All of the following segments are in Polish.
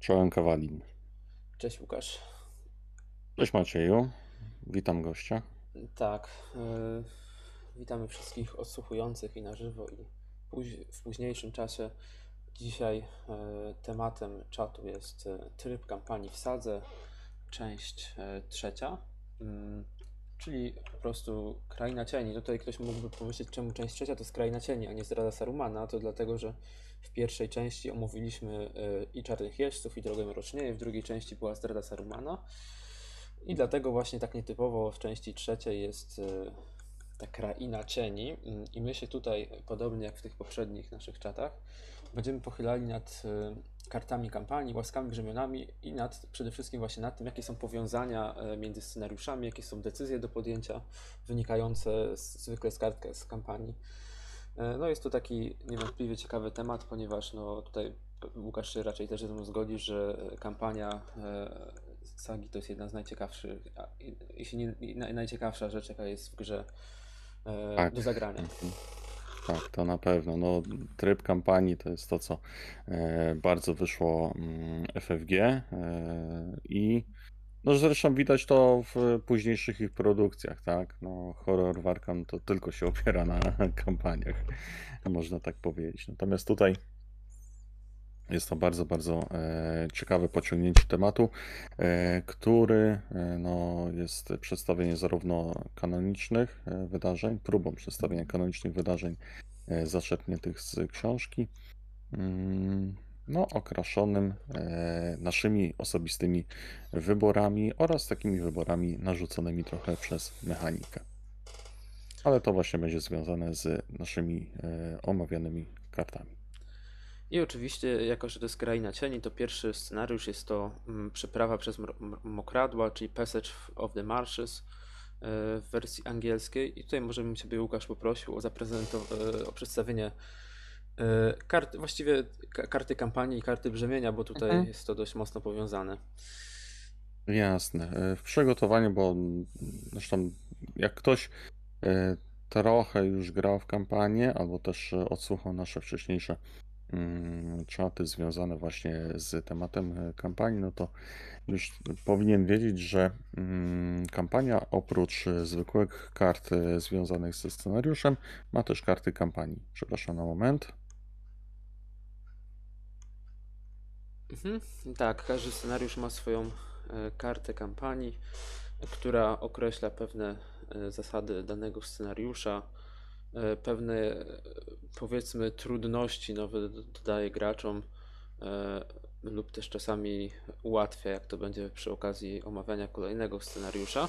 Czołem Kawalin. Cześć Łukasz. Cześć Macieju. Witam gościa. Tak, yy, witamy wszystkich odsłuchujących i na żywo i póź- w późniejszym czasie. Dzisiaj yy, tematem czatu jest yy, tryb kampanii w Sadze, część yy, trzecia, mm, czyli po prostu Kraina Cieni. Tutaj ktoś mógłby pomyśleć, czemu część trzecia to jest Kraina Cieni, a nie Zdrada Sarumana. To dlatego, że w pierwszej części omówiliśmy yy, i Czarnych Jeźdźców, i Drogę Mrocznieje, w drugiej części była Zdrada Sarumana. I dlatego właśnie tak nietypowo w części trzeciej jest y, ta kraina cieni. Mm, I my się tutaj, podobnie jak w tych poprzednich naszych czatach, będziemy pochylali nad y, kartami kampanii, łaskami, brzemionami i nad, przede wszystkim właśnie nad tym, jakie są powiązania y, między scenariuszami, jakie są decyzje do podjęcia wynikające zwykle z kart z kampanii. E, No jest to taki niewątpliwie ciekawy temat, ponieważ no tutaj Łukasz się raczej też ze mną zgodzi, że kampania e, sagi to jest jedna z najciekawszych, jeśli nie naj, najciekawsza rzecz, jaka jest w grze e, Tak. do zagrania. Mhm. Tak, to na pewno. No, tryb kampanii to jest to, co bardzo wyszło mm, FFG i no zresztą widać to w późniejszych ich produkcjach, tak? No, horror Warkam to tylko się opiera na kampaniach, można tak powiedzieć. Natomiast tutaj jest to bardzo, bardzo e, ciekawe pociągnięcie tematu, e, który e, no, jest przedstawieniem zarówno kanonicznych wydarzeń, próbą przedstawienia kanonicznych wydarzeń zaczerpniętych z książki, mm, no, okraszonym e, naszymi osobistymi wyborami oraz takimi wyborami narzuconymi trochę przez mechanikę. Ale to właśnie będzie związane z naszymi e, omawianymi kartami. I oczywiście, jako że to jest Kraina Cieni, to pierwszy scenariusz jest to mm, Przeprawa przez Mokradła, czyli Passage of the Marshes e, w wersji angielskiej. I tutaj może bym Ciebie, Łukasz, poprosił o, e, o przedstawienie e, kart, właściwie ka- karty kampanii i karty brzemienia, bo tutaj Mhm. jest to dość mocno powiązane. Jasne. E, W przygotowaniu, bo mm, zresztą jak ktoś e, trochę już grał w kampanię, albo też odsłuchał nasze wcześniejsze mm, czaty związane właśnie z tematem kampanii, no to już powinien wiedzieć, że mm, kampania oprócz zwykłych kart związanych ze scenariuszem ma też karty kampanii. Przepraszam na moment. Mhm. Tak, każdy scenariusz ma swoją e, kartę kampanii, która określa pewne e, zasady danego scenariusza, e, pewne powiedzmy trudności nowe dodaje graczom lub też czasami ułatwia, jak to będzie przy okazji omawiania kolejnego scenariusza.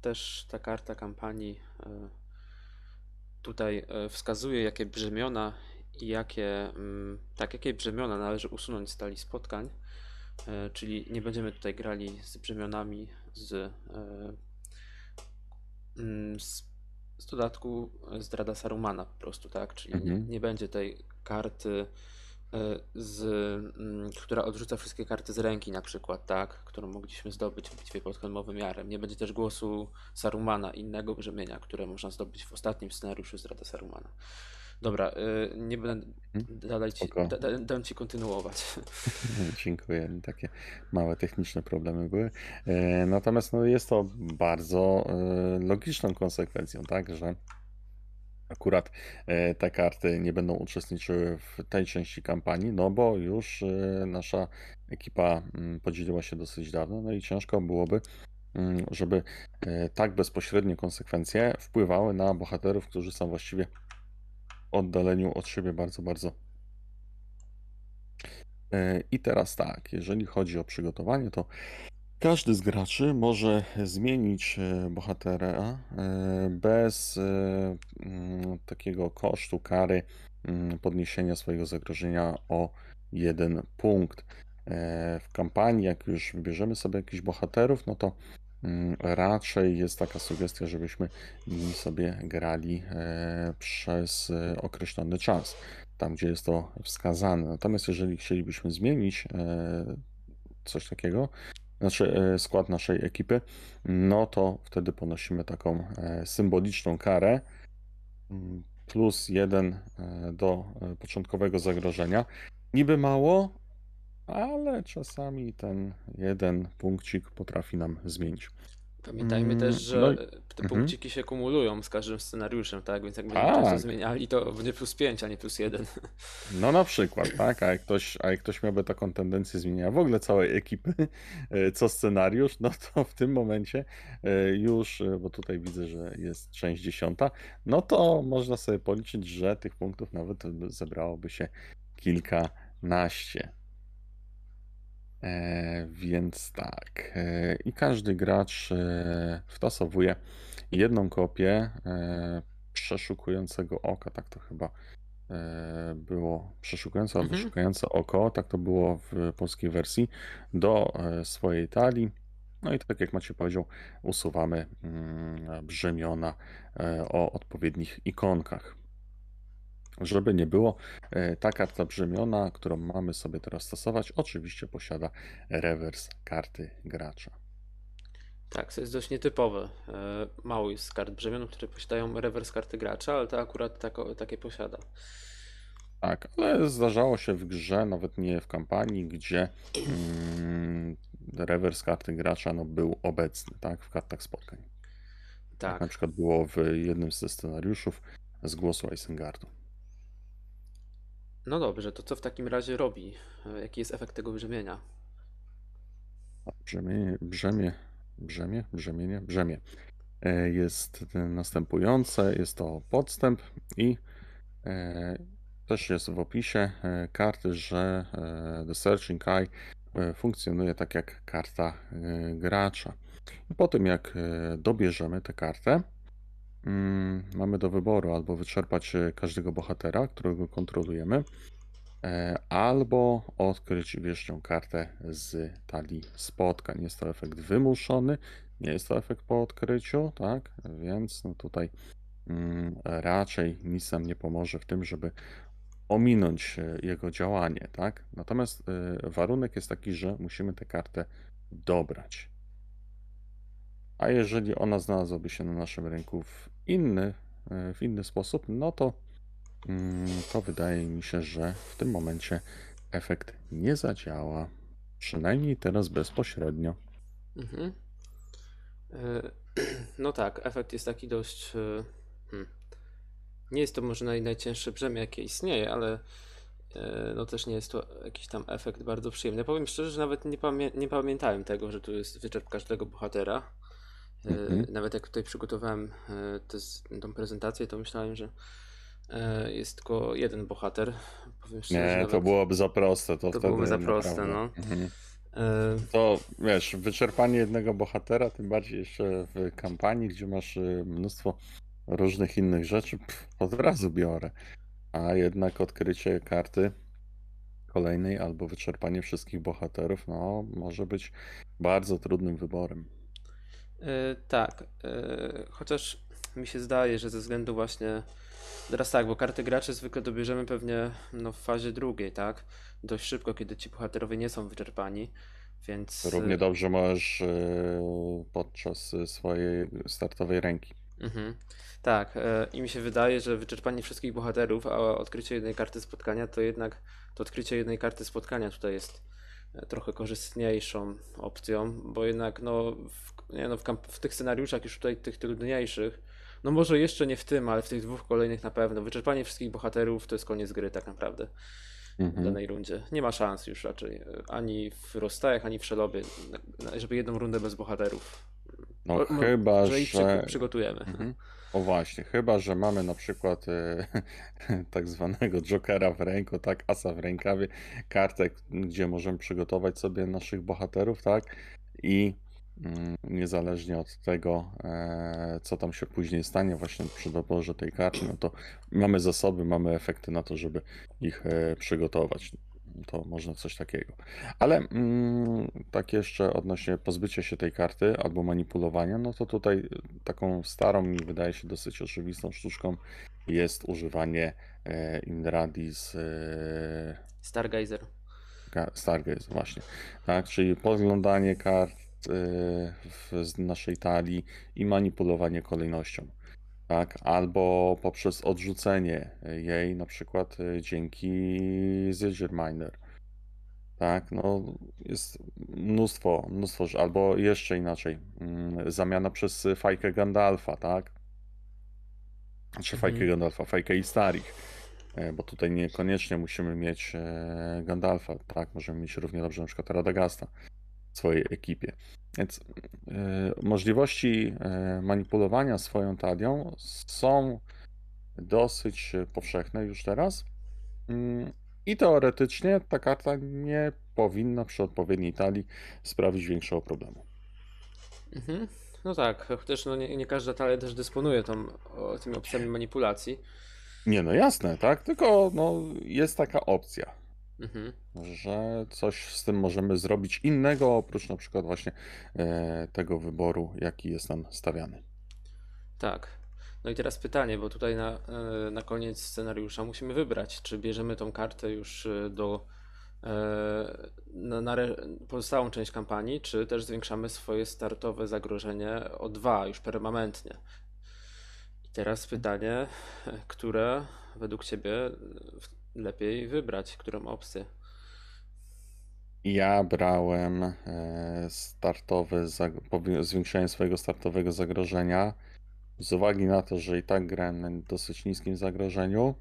Też ta karta kampanii tutaj wskazuje, jakie brzemiona jakie, mm, tak, jakie brzemiona należy usunąć z talii spotkań. E, Czyli nie będziemy tutaj grali z brzemionami z, e, mm, z, z dodatku Zdrada Sarumana po prostu, tak? Czyli nie, Mhm. nie będzie tej karty, e, z, mm, która odrzuca wszystkie karty z ręki na przykład, tak? Którą mogliśmy zdobyć w bitwie pod Helmowym Jarem. Nie będzie też głosu Sarumana, innego brzemienia, które można zdobyć w ostatnim scenariuszu Zdrada Sarumana. Dobra, y, nie będę Mhm. dalej ci, da, da, dam ci kontynuować. Dziękuję. Takie małe techniczne problemy były. E, Natomiast no, jest to bardzo e, logiczną konsekwencją, tak, że akurat e, te karty nie będą uczestniczyły w tej części kampanii, no bo już nasza ekipa mm, podzieliła się dosyć dawno, no i ciężko byłoby, mm, żeby tak bezpośrednie konsekwencje wpływały na bohaterów, którzy są właściwie oddaleniu od siebie bardzo, bardzo E, I teraz tak, jeżeli chodzi o przygotowanie, to każdy z graczy może zmienić e, bohatera e, bez mm, takiego kosztu kary mm, podniesienia swojego zagrożenia o jeden punkt. W kampanii, jak już wybierzemy sobie jakichś bohaterów, no to raczej jest taka sugestia, żebyśmy nimi sobie grali e, przez e, określony czas tam, gdzie jest to wskazane. Natomiast jeżeli chcielibyśmy zmienić e, coś takiego, znaczy skład naszej ekipy, no to wtedy ponosimy taką symboliczną karę mm, plus jeden do początkowego zagrożenia. Niby mało, ale czasami ten jeden punkcik potrafi nam zmienić. Pamiętajmy Mm, też, że no i- te mhm. punkciki się kumulują z każdym scenariuszem, tak? Więc jak będziemy często Tak. zmieniali, to będzie plus 5, a nie plus 1. No na przykład, tak, a jak ktoś, a jak ktoś miałby taką tendencję zmieniania w ogóle całej ekipy, e, co scenariusz, no to w tym momencie e, już, e, bo tutaj widzę, że jest część dziesiąta, no to można sobie policzyć, że tych punktów nawet zebrałoby się kilkanaście. E, więc tak. E, I każdy gracz e, wtasowuje jedną kopię przeszukującego oka, tak to chyba było. Przeszukujące albo Mhm. szukające oko, tak to było w polskiej wersji, do swojej talii. No i tak jak Maciej powiedział, usuwamy mm, brzemiona o odpowiednich ikonkach. Żeby nie było, e, ta karta brzemiona, którą mamy sobie teraz stosować, oczywiście posiada rewers karty gracza. Tak, to jest dość nietypowe. E, Mało jest kart brzemion, które posiadają rewers karty gracza, ale to akurat tako, takie posiada. Tak, ale zdarzało się w grze, nawet nie w kampanii, gdzie mm, rewers karty gracza no, był obecny, tak, w kartach spotkań. Tak na przykład było w jednym ze scenariuszów z głosu Isengardu. No dobrze, to co w takim razie robi? E, Jaki jest efekt tego brzemienia? Brzemienie, brzemię, brzemię, brzemienie, brzemię e, jest następujące. Jest to podstęp i e, też jest w opisie karty, że The Searching Eye funkcjonuje tak jak karta gracza. I po tym jak dobierzemy tę kartę, mm, mamy do wyboru albo wyczerpać e, każdego bohatera, którego kontrolujemy, e, albo odkryć wierzchnią kartę z talii spotkań. Jest to efekt wymuszony, nie jest to efekt po odkryciu, tak? Więc no tutaj mm, raczej nic nam nie pomoże w tym, żeby ominąć e, jego działanie, tak? Natomiast warunek jest taki, że musimy tę kartę dobrać. A jeżeli ona znalazłaby się na naszym rynku w inny, e, w inny sposób, no to, mm, to wydaje mi się, że w tym momencie efekt nie zadziała. Przynajmniej teraz bezpośrednio. Mhm. E, No tak, efekt jest taki dość. e, hmm. Nie jest to może naj, najcięższe brzemię, jakie istnieje, ale no też nie jest to jakiś tam efekt bardzo przyjemny. Powiem szczerze, że nawet nie, pamię nie pamiętałem tego, że tu jest wyczerp każdego bohatera. E, Mhm. Nawet jak tutaj przygotowałem e, tę tą prezentację, to myślałem, że e, jest tylko jeden bohater. Powiem szczerze, Nie, to byłoby za proste. To, to byłoby za proste, no. Mhm. E, To wiesz, wyczerpanie jednego bohatera, tym bardziej jeszcze w kampanii, gdzie masz mnóstwo różnych innych rzeczy, pff, od razu biorę. A jednak odkrycie karty kolejnej albo wyczerpanie wszystkich bohaterów, no, może być bardzo trudnym wyborem. E, tak, e, chociaż mi się zdaje, że ze względu właśnie. Teraz tak, bo karty graczy zwykle dobierzemy pewnie no, w fazie drugiej, tak? Dość szybko, kiedy ci bohaterowie nie są wyczerpani, więc. Równie dobrze możesz podczas swojej startowej ręki. Mhm. Tak, e, i mi się wydaje, że wyczerpanie wszystkich bohaterów, a odkrycie jednej karty spotkania, to jednak to odkrycie jednej karty spotkania tutaj jest e, trochę korzystniejszą opcją, bo jednak no, nie no, w, w tych scenariuszach już tutaj tych trudniejszych, no może jeszcze nie w tym, ale w tych dwóch kolejnych na pewno, wyczerpanie wszystkich bohaterów to jest koniec gry tak naprawdę w Mhm. danej rundzie. Nie ma szans już raczej, e, ani w rozstajach, ani w szelobie, żeby jedną rundę bez bohaterów. No O- chyba, Może ich że... przygotujemy. Mhm. O właśnie, chyba, że mamy na przykład e, tak zwanego jokera w ręku, tak, asa w rękawie, kartę, gdzie możemy przygotować sobie naszych bohaterów, tak, i niezależnie od tego, e, co tam się później stanie właśnie przy doborze tej karty, no to mamy zasoby, mamy efekty na to, żeby ich e, przygotować. To można coś takiego. Ale mm, tak jeszcze odnośnie pozbycia się tej karty albo manipulowania, no to tutaj taką starą mi wydaje się dosyć oczywistą sztuczką jest używanie e, Inradi z e, Stargazer. Ga- Stargaze właśnie, tak, czyli podglądanie kart z naszej talii i manipulowanie kolejnością, tak, albo poprzez odrzucenie jej na przykład e, dzięki Zildjier Miner, tak? No, jest mnóstwo, mnóstwo, albo jeszcze inaczej, mm, zamiana przez fajkę Gandalfa, tak? Czy fajkę Mhm. Gandalfa, fajkę Istarich, e, bo tutaj niekoniecznie musimy mieć e, Gandalfa, tak? Możemy mieć równie dobrze na przykład Radagasta swojej ekipie. Więc e, możliwości e, manipulowania swoją talią są dosyć powszechne już teraz. Mm, I teoretycznie ta karta nie powinna przy odpowiedniej talii sprawić większego problemu. Mhm. No tak, chociaż no nie, nie każda talia też dysponuje tą, tymi opcjami manipulacji. Nie, no jasne, tak? Tylko no, jest taka opcja, Mhm. że coś z tym możemy zrobić innego, oprócz na przykład właśnie e, tego wyboru, jaki jest nam stawiany. Tak. No i teraz pytanie, bo tutaj na, e, na koniec scenariusza musimy wybrać, czy bierzemy tą kartę już e, do na, na pozostałą część kampanii, czy też zwiększamy swoje startowe zagrożenie o dwa już permanentnie. I teraz pytanie, które według Ciebie lepiej wybrać, którą opcję? Ja brałem e, powi- zwiększenie swojego startowego zagrożenia z uwagi na to, że i tak grałem na dosyć niskim zagrożeniu,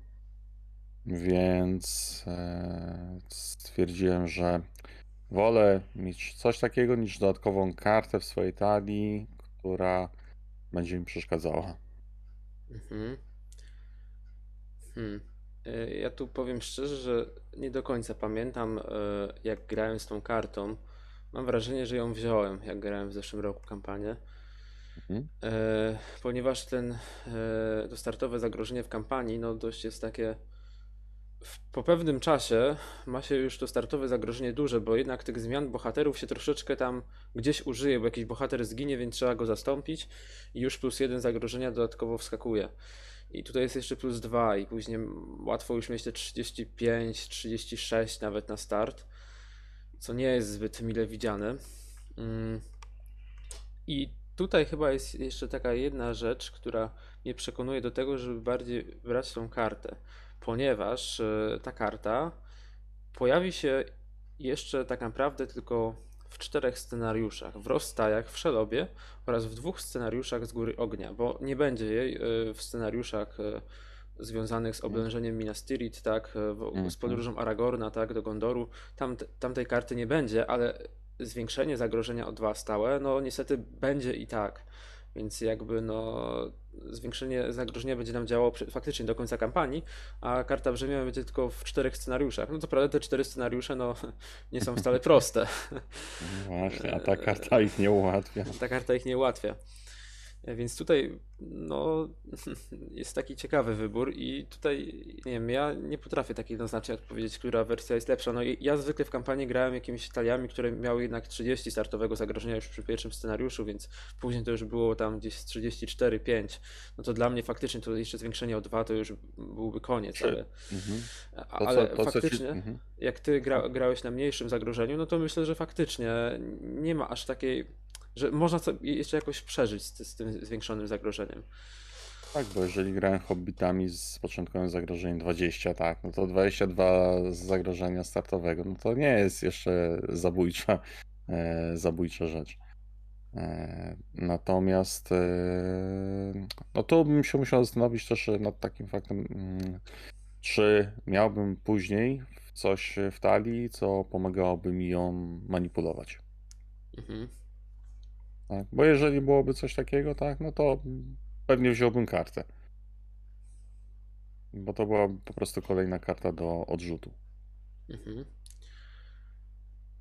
więc e, stwierdziłem, że wolę mieć coś takiego niż dodatkową kartę w swojej talii, która będzie mi przeszkadzała. Mhm. Hmm. E, Ja tu powiem szczerze, że nie do końca pamiętam, e, jak grałem z tą kartą. Mam wrażenie, że ją wziąłem, jak grałem w zeszłym roku kampanię, Mhm. E, ponieważ ten, to startowe zagrożenie w kampanii, no dość jest takie. Po pewnym czasie ma się już to startowe zagrożenie duże, bo jednak tych zmian bohaterów się troszeczkę tam gdzieś użyje, bo jakiś bohater zginie, więc trzeba go zastąpić i już plus jeden zagrożenia dodatkowo wskakuje. I tutaj jest jeszcze plus dwa i później łatwo już mieć te 35, 36 nawet na start, co nie jest zbyt mile widziane. Mm. I tutaj chyba jest jeszcze taka jedna rzecz, która mnie przekonuje do tego, żeby bardziej brać tą kartę, ponieważ e, ta karta pojawi się jeszcze tak naprawdę tylko w czterech scenariuszach, w rozstajach, w Szelobie oraz w dwóch scenariuszach z Góry Ognia, bo nie będzie jej e, w scenariuszach e, związanych z oblężeniem Minas Tirith, tak, e, w- z Mhm. podróżą Aragorna, tak, do Gondoru, tam, tam tej karty nie będzie, ale zwiększenie zagrożenia o dwa stałe, no niestety będzie i tak. Więc jakby no zwiększenie zagrożenia będzie nam działało faktycznie do końca kampanii, a karta brzemienia będzie tylko w czterech scenariuszach. No to prawda te cztery scenariusze no nie są wcale proste. No Właśnie, a ta karta ich nie ułatwia. Ta karta ich nie ułatwia. Więc tutaj no, jest taki ciekawy wybór i tutaj, nie wiem, ja nie potrafię tak jednoznacznie odpowiedzieć, która wersja jest lepsza. No ja zwykle w kampanii grałem jakimiś taliami, które miały jednak 30 startowego zagrożenia już przy pierwszym scenariuszu, więc później to już było tam gdzieś z 34-5. No to dla mnie faktycznie to jeszcze zwiększenie o 2 to już byłby koniec, ale, Mhm. To, ale co, to, co ci... faktycznie mhm. jak ty gra, grałeś na mniejszym zagrożeniu, no to myślę, że faktycznie nie ma aż takiej, że można jeszcze jakoś przeżyć z, z tym zwiększonym zagrożeniem. Tak, bo jeżeli grałem hobbitami z początkowym zagrożeniem 20, tak, no to 22 z zagrożenia startowego, no to nie jest jeszcze zabójcza, e, zabójcza rzecz. E, natomiast e, no to bym się musiał zastanowić też nad takim faktem, mm, czy miałbym później coś w talii, co pomagałoby mi ją manipulować. Mhm. Tak? Bo jeżeli byłoby coś takiego, tak, no to pewnie wziąłbym kartę. Bo to była po prostu kolejna karta do odrzutu. Mhm.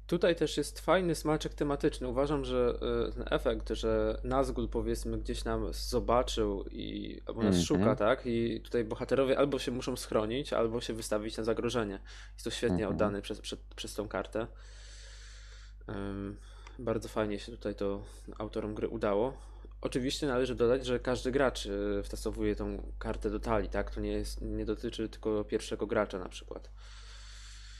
Tutaj też jest fajny smaczek tematyczny. Uważam, że y, ten efekt, że Nazgul powiedzmy gdzieś nam zobaczył i albo nas Mhm. szuka, tak? I tutaj bohaterowie albo się muszą schronić, albo się wystawić na zagrożenie. Jest to świetnie Mhm. oddane przez, przez, przez tą kartę. Ym, bardzo fajnie się tutaj to autorom gry udało. Oczywiście należy dodać, że każdy gracz y, wstosowuje tą kartę do talii, tak? To nie jest, nie dotyczy tylko pierwszego gracza na przykład.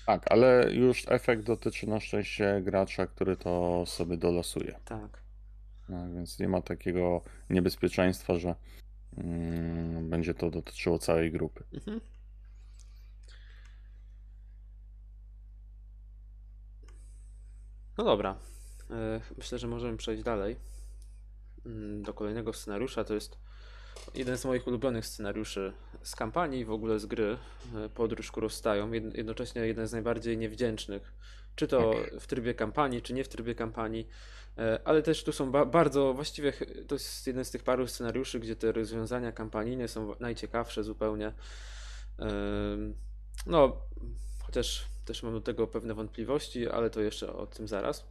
Tak, ale już efekt dotyczy na szczęście gracza, który to sobie dolosuje. Tak. No, więc nie ma takiego niebezpieczeństwa, że mm, będzie to dotyczyło całej grupy. Mhm. No dobra. E, Myślę, że możemy przejść dalej mm, do kolejnego scenariusza. To jest jeden z moich ulubionych scenariuszy z kampanii, w ogóle z gry e, Podróż ku rozstajom. Jed- Jednocześnie jeden z najbardziej niewdzięcznych. Czy to w trybie kampanii, czy nie w trybie kampanii. E, Ale też tu są ba- bardzo, właściwie to jest jeden z tych paru scenariuszy, gdzie te rozwiązania kampanijne są najciekawsze zupełnie. No, chociaż też mam do tego pewne wątpliwości, ale to jeszcze o tym zaraz.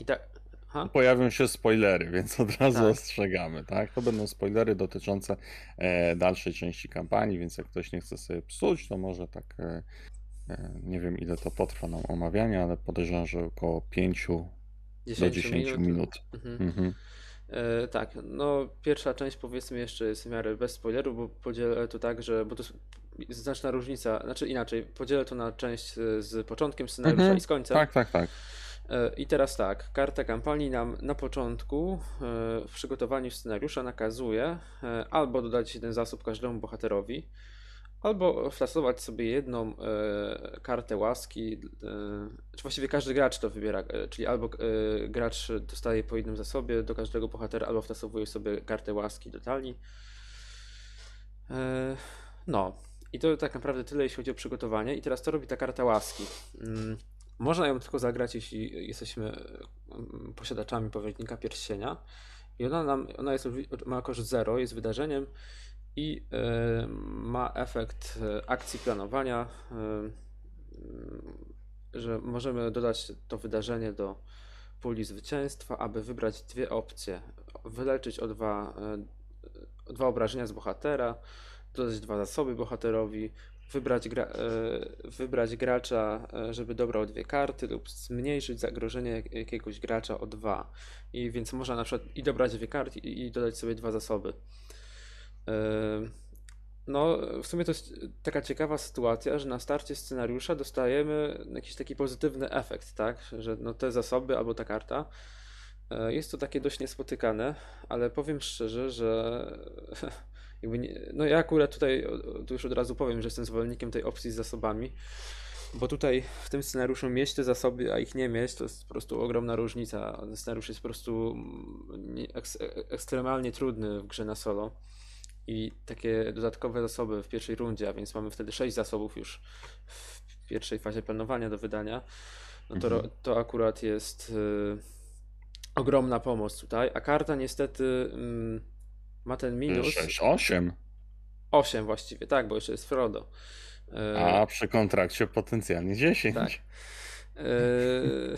I tak. Ha? Pojawią się spoilery, więc od razu Tak. ostrzegamy, tak? To będą spoilery dotyczące e, dalszej części kampanii, więc jak ktoś nie chce sobie psuć, to może tak, e, e, nie wiem ile to potrwa nam omawianie, ale podejrzewam, że około 5 do 10 10 minut. Mhm. Mhm. E, tak, no pierwsza część powiedzmy jeszcze jest w miarę bez spoileru, bo podzielę to tak, że. Bo to jest znaczna różnica, znaczy inaczej, podzielę to na część z początkiem scenariusza Mhm. i z końcem. Tak, tak, tak. E, I teraz tak, karta kampanii nam na początku e, w przygotowaniu scenariusza nakazuje e, albo dodać jeden zasób każdemu bohaterowi, albo wtasować sobie jedną kartę łaski, czy właściwie każdy gracz to wybiera, czyli albo gracz dostaje po jednym zasobie do każdego bohatera, albo wtasowuje sobie kartę łaski do talii. No, i to tak naprawdę tyle, jeśli chodzi o przygotowanie. I teraz co robi ta karta łaski? Można ją tylko zagrać, jeśli jesteśmy mm, posiadaczami powiernika pierścienia. I ona, nam, ona jest, ma koszt 0, jest wydarzeniem i e, ma efekt e, akcji planowania, mm, że możemy dodać to wydarzenie do puli zwycięstwa, aby wybrać dwie opcje. Wyleczyć o dwa, o dwa obrażenia z bohatera, dodać dwa zasoby bohaterowi, wybrać, gra, e, wybrać gracza, e, żeby dobrał dwie karty lub zmniejszyć zagrożenie jak- jakiegoś gracza o dwa. I więc można na przykład i dobrać dwie karty i, dodać sobie dwa zasoby. E, No, w sumie to jest taka ciekawa sytuacja, że na starcie scenariusza dostajemy jakiś taki pozytywny efekt, tak? Że no te zasoby albo ta karta. Jest to takie dość niespotykane, ale powiem szczerze, że jakby nie, no ja akurat tutaj tu już od razu powiem, że jestem zwolennikiem tej opcji z zasobami, bo tutaj w tym scenariuszu mieć te zasoby, a ich nie mieć, to jest po prostu ogromna różnica. Ten scenariusz jest po prostu mm, eks, e- ekstremalnie trudny w grze na solo i takie dodatkowe zasoby w pierwszej rundzie, a więc mamy wtedy 6 zasobów już w pierwszej fazie planowania do wydania, no to, Mhm. to akurat jest y, ogromna pomoc tutaj, a karta niestety mm, ma ten minus 6, 8, 8 właściwie, tak, bo jeszcze jest Frodo. Y, a przy kontrakcie potencjalnie 10. tak. y,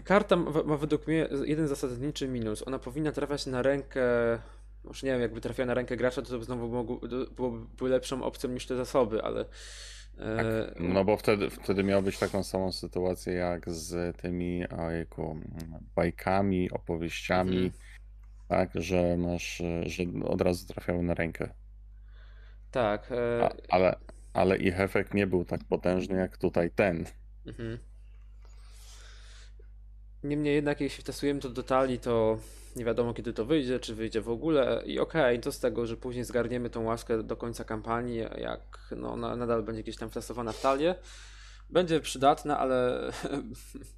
Karta ma, według mnie jeden zasadniczy minus. Ona powinna trafiać na rękę już nie wiem, jakby trafiła na rękę gracza, to, to znowu mogło, byłoby lepszą opcją niż te zasoby, ale. e, No bo wtedy, wtedy miał być taką samą sytuację jak z tymi ojejku, bajkami, opowieściami, Mhm. Tak, że masz, że od razu trafiały na rękę. tak. E, A, ale, ale ich efekt nie był tak potężny jak tutaj ten. mhm. Niemniej jednak, jeśli wtasujemy to do talii, to nie wiadomo kiedy to wyjdzie, czy wyjdzie w ogóle. I okej, to z tego, że później zgarniemy tą łaskę do końca kampanii, jak no, nadal będzie gdzieś tam wtasowana w talię. Będzie przydatna, ale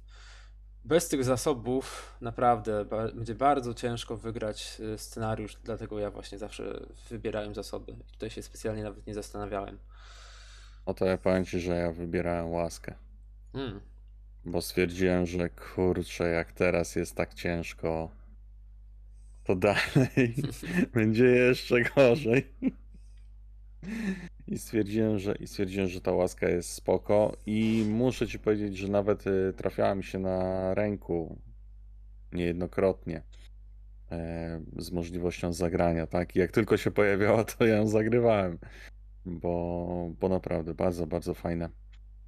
bez tych zasobów naprawdę będzie bardzo ciężko wygrać y, scenariusz, dlatego ja właśnie zawsze wybierałem zasoby. I Tutaj się specjalnie nawet nie zastanawiałem. No to ja powiem ci, że ja wybierałem łaskę, Mm. bo stwierdziłem, że kurczę, jak teraz jest tak ciężko, to dalej będzie jeszcze gorzej. I stwierdziłem, że, I stwierdziłem, że ta łaska jest spoko i muszę ci powiedzieć, że nawet y, trafiała mi się na ręku niejednokrotnie e, z możliwością zagrania, tak? I jak tylko się pojawiała, to ja ją zagrywałem, bo, bo naprawdę bardzo, bardzo fajne,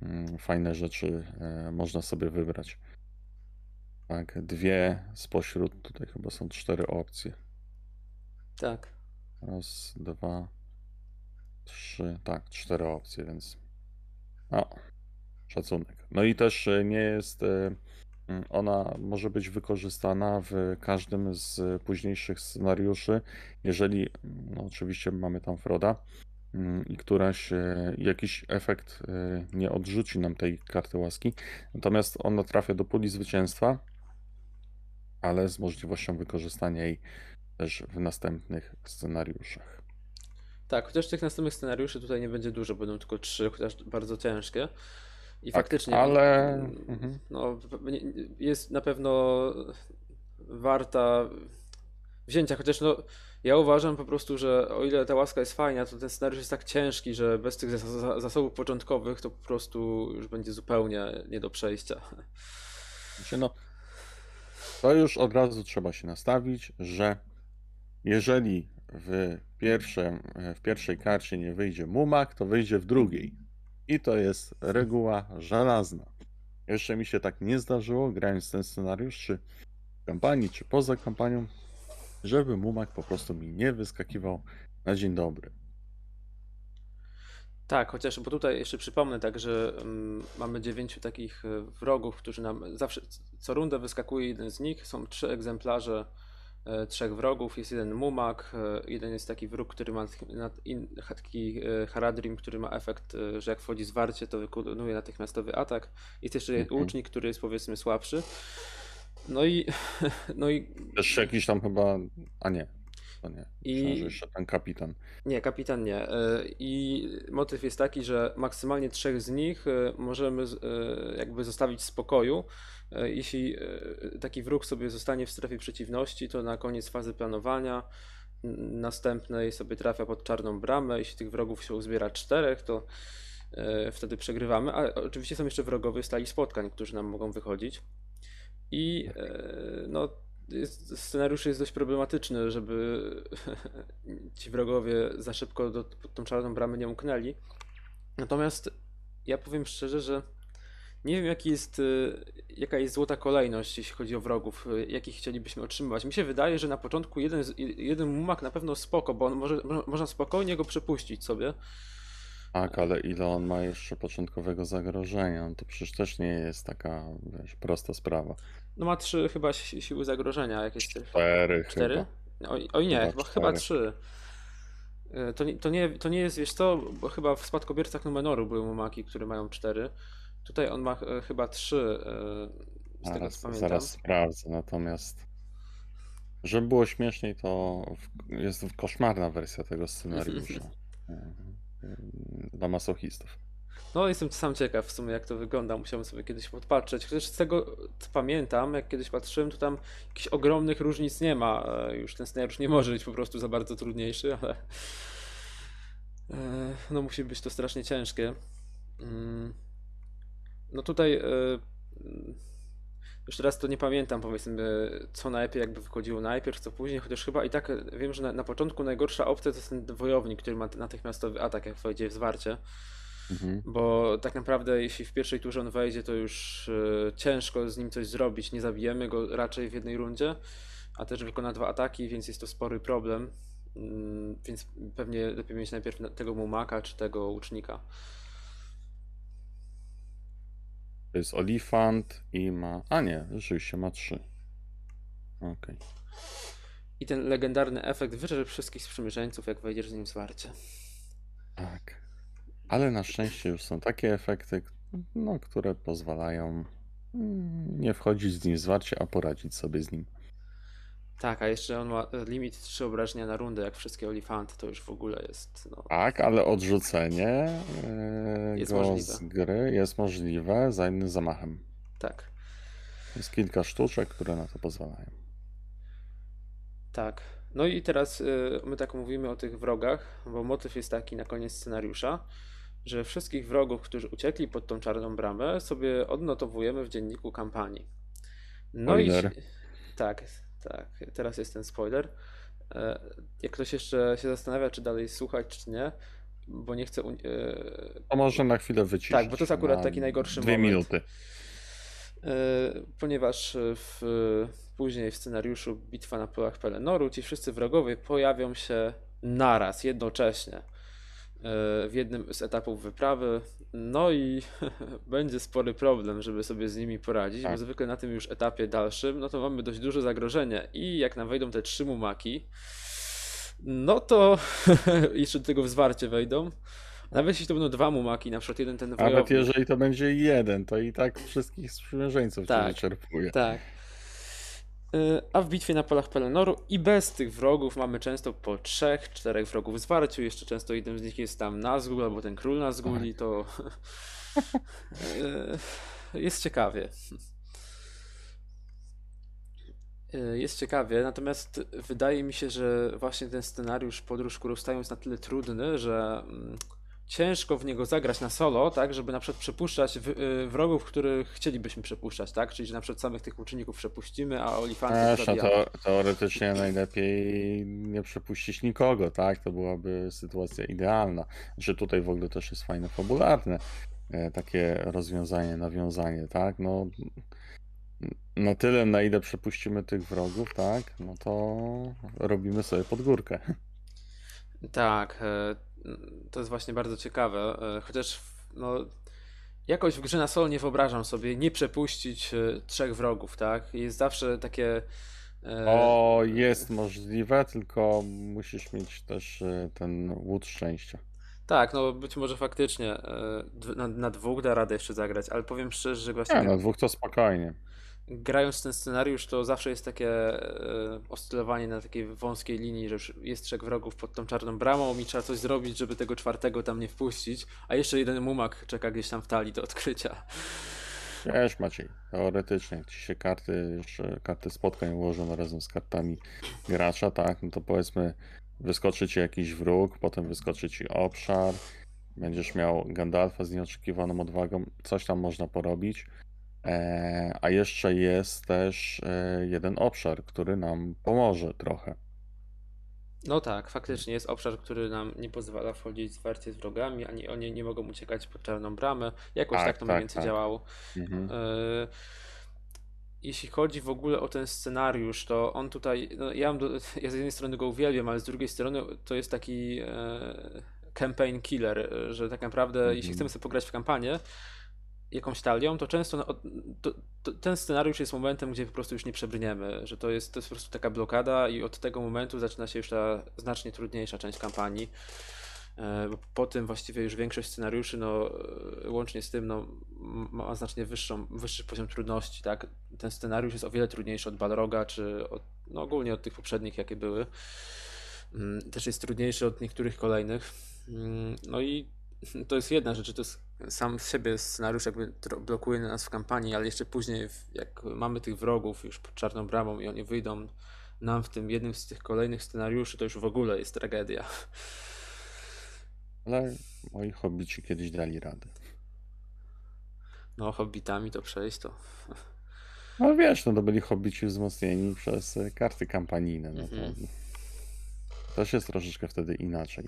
mm, fajne rzeczy e, można sobie wybrać. Tak, dwie spośród, tutaj chyba są cztery opcje. Tak. Raz, dwa, trzy, tak, cztery opcje, więc no, szacunek. No i też e, nie jest, e, ona może być wykorzystana w każdym z późniejszych scenariuszy, jeżeli, no oczywiście mamy tam Froda, mm, i któraś e, jakiś efekt nie odrzuci nam tej karty łaski. Natomiast ona trafia do puli zwycięstwa, ale z możliwością wykorzystania jej też w następnych scenariuszach. Tak, chociaż tych następnych scenariuszy tutaj nie będzie dużo, będą tylko trzy, chociaż bardzo ciężkie. I Tak, faktycznie ale mm, mhm. no, jest na pewno warta wzięcia, chociaż no, ja uważam po prostu, że o ile ta łaska jest fajna, to ten scenariusz jest tak ciężki, że bez tych zas- za- zasobów początkowych to po prostu już będzie zupełnie nie do przejścia. Znaczy, no, to już od razu trzeba się nastawić, że jeżeli w, pierwszym, w pierwszej karcie nie wyjdzie mumak, to wyjdzie w drugiej. I to jest reguła żelazna. Jeszcze mi się tak nie zdarzyło, grając ten scenariusz, czy w kampanii, czy poza kampanią, żeby mumak po prostu mi nie wyskakiwał na dzień dobry. Tak, chociaż, bo tutaj jeszcze przypomnę tak, że mm, mamy dziewięciu takich e, wrogów, którzy nam zawsze, co rundę wyskakuje jeden z nich, są trzy egzemplarze e, trzech wrogów, jest jeden mumak, e, jeden jest taki wróg, który ma taki- e, Haradrim, który ma efekt, e, że jak wchodzi zwarcie, to wykonuje natychmiastowy atak, jest jeszcze Mhm. łucznik, który jest powiedzmy słabszy, no i, no i Też jakiś tam chyba. A nie, to nie. Myślałem, I- jeszcze ten kapitan. Nie, kapitan nie. E, I motyw jest taki, że maksymalnie trzech z nich e, możemy e, jakby zostawić w spokoju. E, Jeśli e, taki wróg sobie zostanie w strefie przeciwności, to na koniec fazy planowania następnej sobie trafia pod czarną bramę. Jeśli tych wrogów się uzbiera czterech, to e, wtedy przegrywamy. A oczywiście są jeszcze wrogowie stali spotkań, którzy nam mogą wychodzić. I no, scenariusz jest dość problematyczny, żeby ci wrogowie za szybko do, pod tą czarną bramę nie umknęli. Natomiast ja powiem szczerze, że nie wiem jaki jest, y, jaka jest złota kolejność, jeśli chodzi o wrogów, y, jakich chcielibyśmy otrzymywać. Mi się wydaje, że na początku jeden, jeden mumak na pewno spoko, bo on może, mo- można spokojnie go przepuścić sobie. Tak, ale ile on ma jeszcze początkowego zagrożenia? No to przecież też nie jest taka wiesz, prosta sprawa. No ma trzy chyba si- siły zagrożenia, jak jest Cztery, Cztery? chyba. Oj, oj nie, Chyba chyba, chyba trzy. E, To nie, to, nie, to nie jest, wiesz co, bo chyba w spadkobiercach Numenoru były mumaki, które mają cztery. Tutaj on ma e, chyba trzy, e, z tego Zaraz, co pamiętam. zaraz sprawdzę. Natomiast, żeby było śmieszniej, to jest koszmarna wersja tego scenariusza. Mhm. Dla masochistów. No jestem sam ciekaw w sumie jak to wygląda, musiałem sobie kiedyś podpatrzeć. Chociaż z tego co pamiętam, jak kiedyś patrzyłem, to tam jakichś ogromnych różnic nie ma. E, Już ten scenariusz nie może być po prostu za bardzo trudniejszy, ale no musi być to strasznie ciężkie. No tutaj e, już teraz to nie pamiętam, powiedzmy, co najlepiej jakby wychodziło najpierw, co później, chociaż chyba i tak e, wiem, że na, na początku najgorsza opcja to jest ten wojownik, który ma natychmiastowy atak, jak wejdzie w zwarcie. Mhm. Bo tak naprawdę, jeśli w pierwszej turze on wejdzie, to już e, ciężko z nim coś zrobić. Nie zabijemy go raczej w jednej rundzie, a też wykona dwa ataki, więc jest to spory problem. Mm, Więc pewnie lepiej mieć najpierw na- tego mumaka czy tego łucznika. To jest olifant i ma. A nie, rzeczywiście ma trzy. Okej. I ten legendarny efekt wyrze wszystkich sprzymierzeńców, jak wejdziesz z nim w zwarcie. Tak. Ale na szczęście już są takie efekty, no, które pozwalają mm, nie wchodzić z nim w zwarcie, a poradzić sobie z nim. Tak, a jeszcze on ma e, limit 3 obrażenia na rundę, jak wszystkie olifanty, to już w ogóle jest. No, Tak, ale odrzucenie e, Jest go możliwe. z gry jest możliwe za innym zamachem. tak. Jest kilka sztuczek, które na to pozwalają. Tak. No i teraz y, my tak mówimy o tych wrogach, bo motyw jest taki na koniec scenariusza, że wszystkich wrogów, którzy uciekli pod tą czarną bramę, sobie odnotowujemy w dzienniku kampanii. No i tak, tak, teraz jest ten spoiler. E, Jak ktoś jeszcze się zastanawia, czy dalej słuchać, czy nie, bo nie chcę. u- e, może na chwilę wyciszyć. Tak, bo to jest akurat na taki najgorszy Dwie moment. minuty. E, ponieważ w, później w scenariuszu Bitwa na polach Pelenoru ci wszyscy wrogowie pojawią się naraz, jednocześnie w jednym z etapów wyprawy. No i będzie spory problem, żeby sobie z nimi poradzić, bo Tak. zwykle na tym już etapie dalszym, no to mamy dość duże zagrożenie i jak nam wejdą te trzy mumaki, No to jeszcze do tego w zwarcie wejdą. Nawet jeśli to będą dwa mumaki, na przykład jeden ten Nawet wojownik. jeżeli to będzie jeden, to i tak wszystkich sprzymierzeńców Tak. wyczerpuje. Tak. A w bitwie na polach Pelenoru i bez tych wrogów mamy często po trzech, czterech wrogów w zwarciu. Jeszcze często jednym z nich jest tam Nazgul albo ten król Nazgul i to y, jest ciekawie. Y, Jest ciekawie, natomiast wydaje mi się, że właśnie ten scenariusz Podróż ku rozstaju jest na tyle trudny, że mm, ciężko w niego zagrać na solo, tak, żeby na przykład przepuszczać w, y, wrogów, których chcielibyśmy przepuszczać, tak, czyli że na przykład samych tych łuczników przepuścimy, a olifantów Zresztą zabijamy. to, teoretycznie najlepiej nie przepuścić nikogo, tak? To byłaby sytuacja idealna. Że tutaj w ogóle też jest fajne fabularne e, takie rozwiązanie, nawiązanie, tak? No na tyle, na ile przepuścimy tych wrogów, tak? No to robimy sobie pod górkę. Tak, e, to jest właśnie bardzo ciekawe, e, chociaż no, jakoś w grze na solo nie wyobrażam sobie nie przepuścić e, trzech wrogów, tak, jest zawsze takie... e, O, jest możliwe, tylko musisz mieć też ten łód szczęścia. Tak, no być może faktycznie na, na dwóch da radę jeszcze zagrać, ale powiem szczerze, że właśnie Nie, no dwóch to spokojnie. Grając ten scenariusz, to zawsze jest takie e, oscylowanie na takiej wąskiej linii, że już jest trzech wrogów pod tą czarną bramą i trzeba coś zrobić, żeby tego czwartego tam nie wpuścić, a jeszcze jeden mumak czeka gdzieś tam w talii do odkrycia. Wiesz, Maciej, teoretycznie, jak ci się karty, jeszcze karty spotkań ułożą razem z kartami gracza, tak, no to powiedzmy, wyskoczy ci jakiś wróg, potem wyskoczy ci obszar, będziesz miał Gandalfa z nieoczekiwaną odwagą, coś tam można porobić. E, a jeszcze jest też e, jeden obszar, który nam pomoże trochę. No tak, faktycznie jest obszar, który nam nie pozwala wchodzić zwarcie z wrogami, ani oni nie mogą uciekać pod czarną bramę. Jakoś Tak, tak to mniej tak, więcej tak. działało. Mhm. E, Jeśli chodzi w ogóle o ten scenariusz, to on tutaj, no ja, do, ja z jednej strony go uwielbiam, ale z drugiej strony to jest taki e, campaign killer, że tak naprawdę jeśli Mhm. chcemy sobie pograć w kampanię jakąś talią, to często to, to, ten scenariusz jest momentem, gdzie po prostu już nie przebrniemy, że to jest, to jest po prostu taka blokada i od tego momentu zaczyna się już ta znacznie trudniejsza część kampanii. E, bo Po tym właściwie już większość scenariuszy, no, e, łącznie z tym, no, ma znacznie wyższą, wyższy poziom trudności, tak? Ten scenariusz jest o wiele trudniejszy od Balroga, czy od, no, ogólnie od tych poprzednich, jakie były. Mm, Też jest trudniejszy od niektórych kolejnych. Mm, No i to jest jedna rzecz, to jest sam z siebie scenariusz jakby blokuje nas w kampanii, ale jeszcze później, w- jak mamy tych wrogów już pod czarną bramą i oni wyjdą nam w tym jednym z tych kolejnych scenariuszy, to już w ogóle jest tragedia. Ale moi hobbici kiedyś dali radę. No, hobbitami to przejść to. No wiesz, no to byli hobbici wzmocnieni przez e, karty kampanijne, no to Mhm. też jest troszeczkę wtedy inaczej.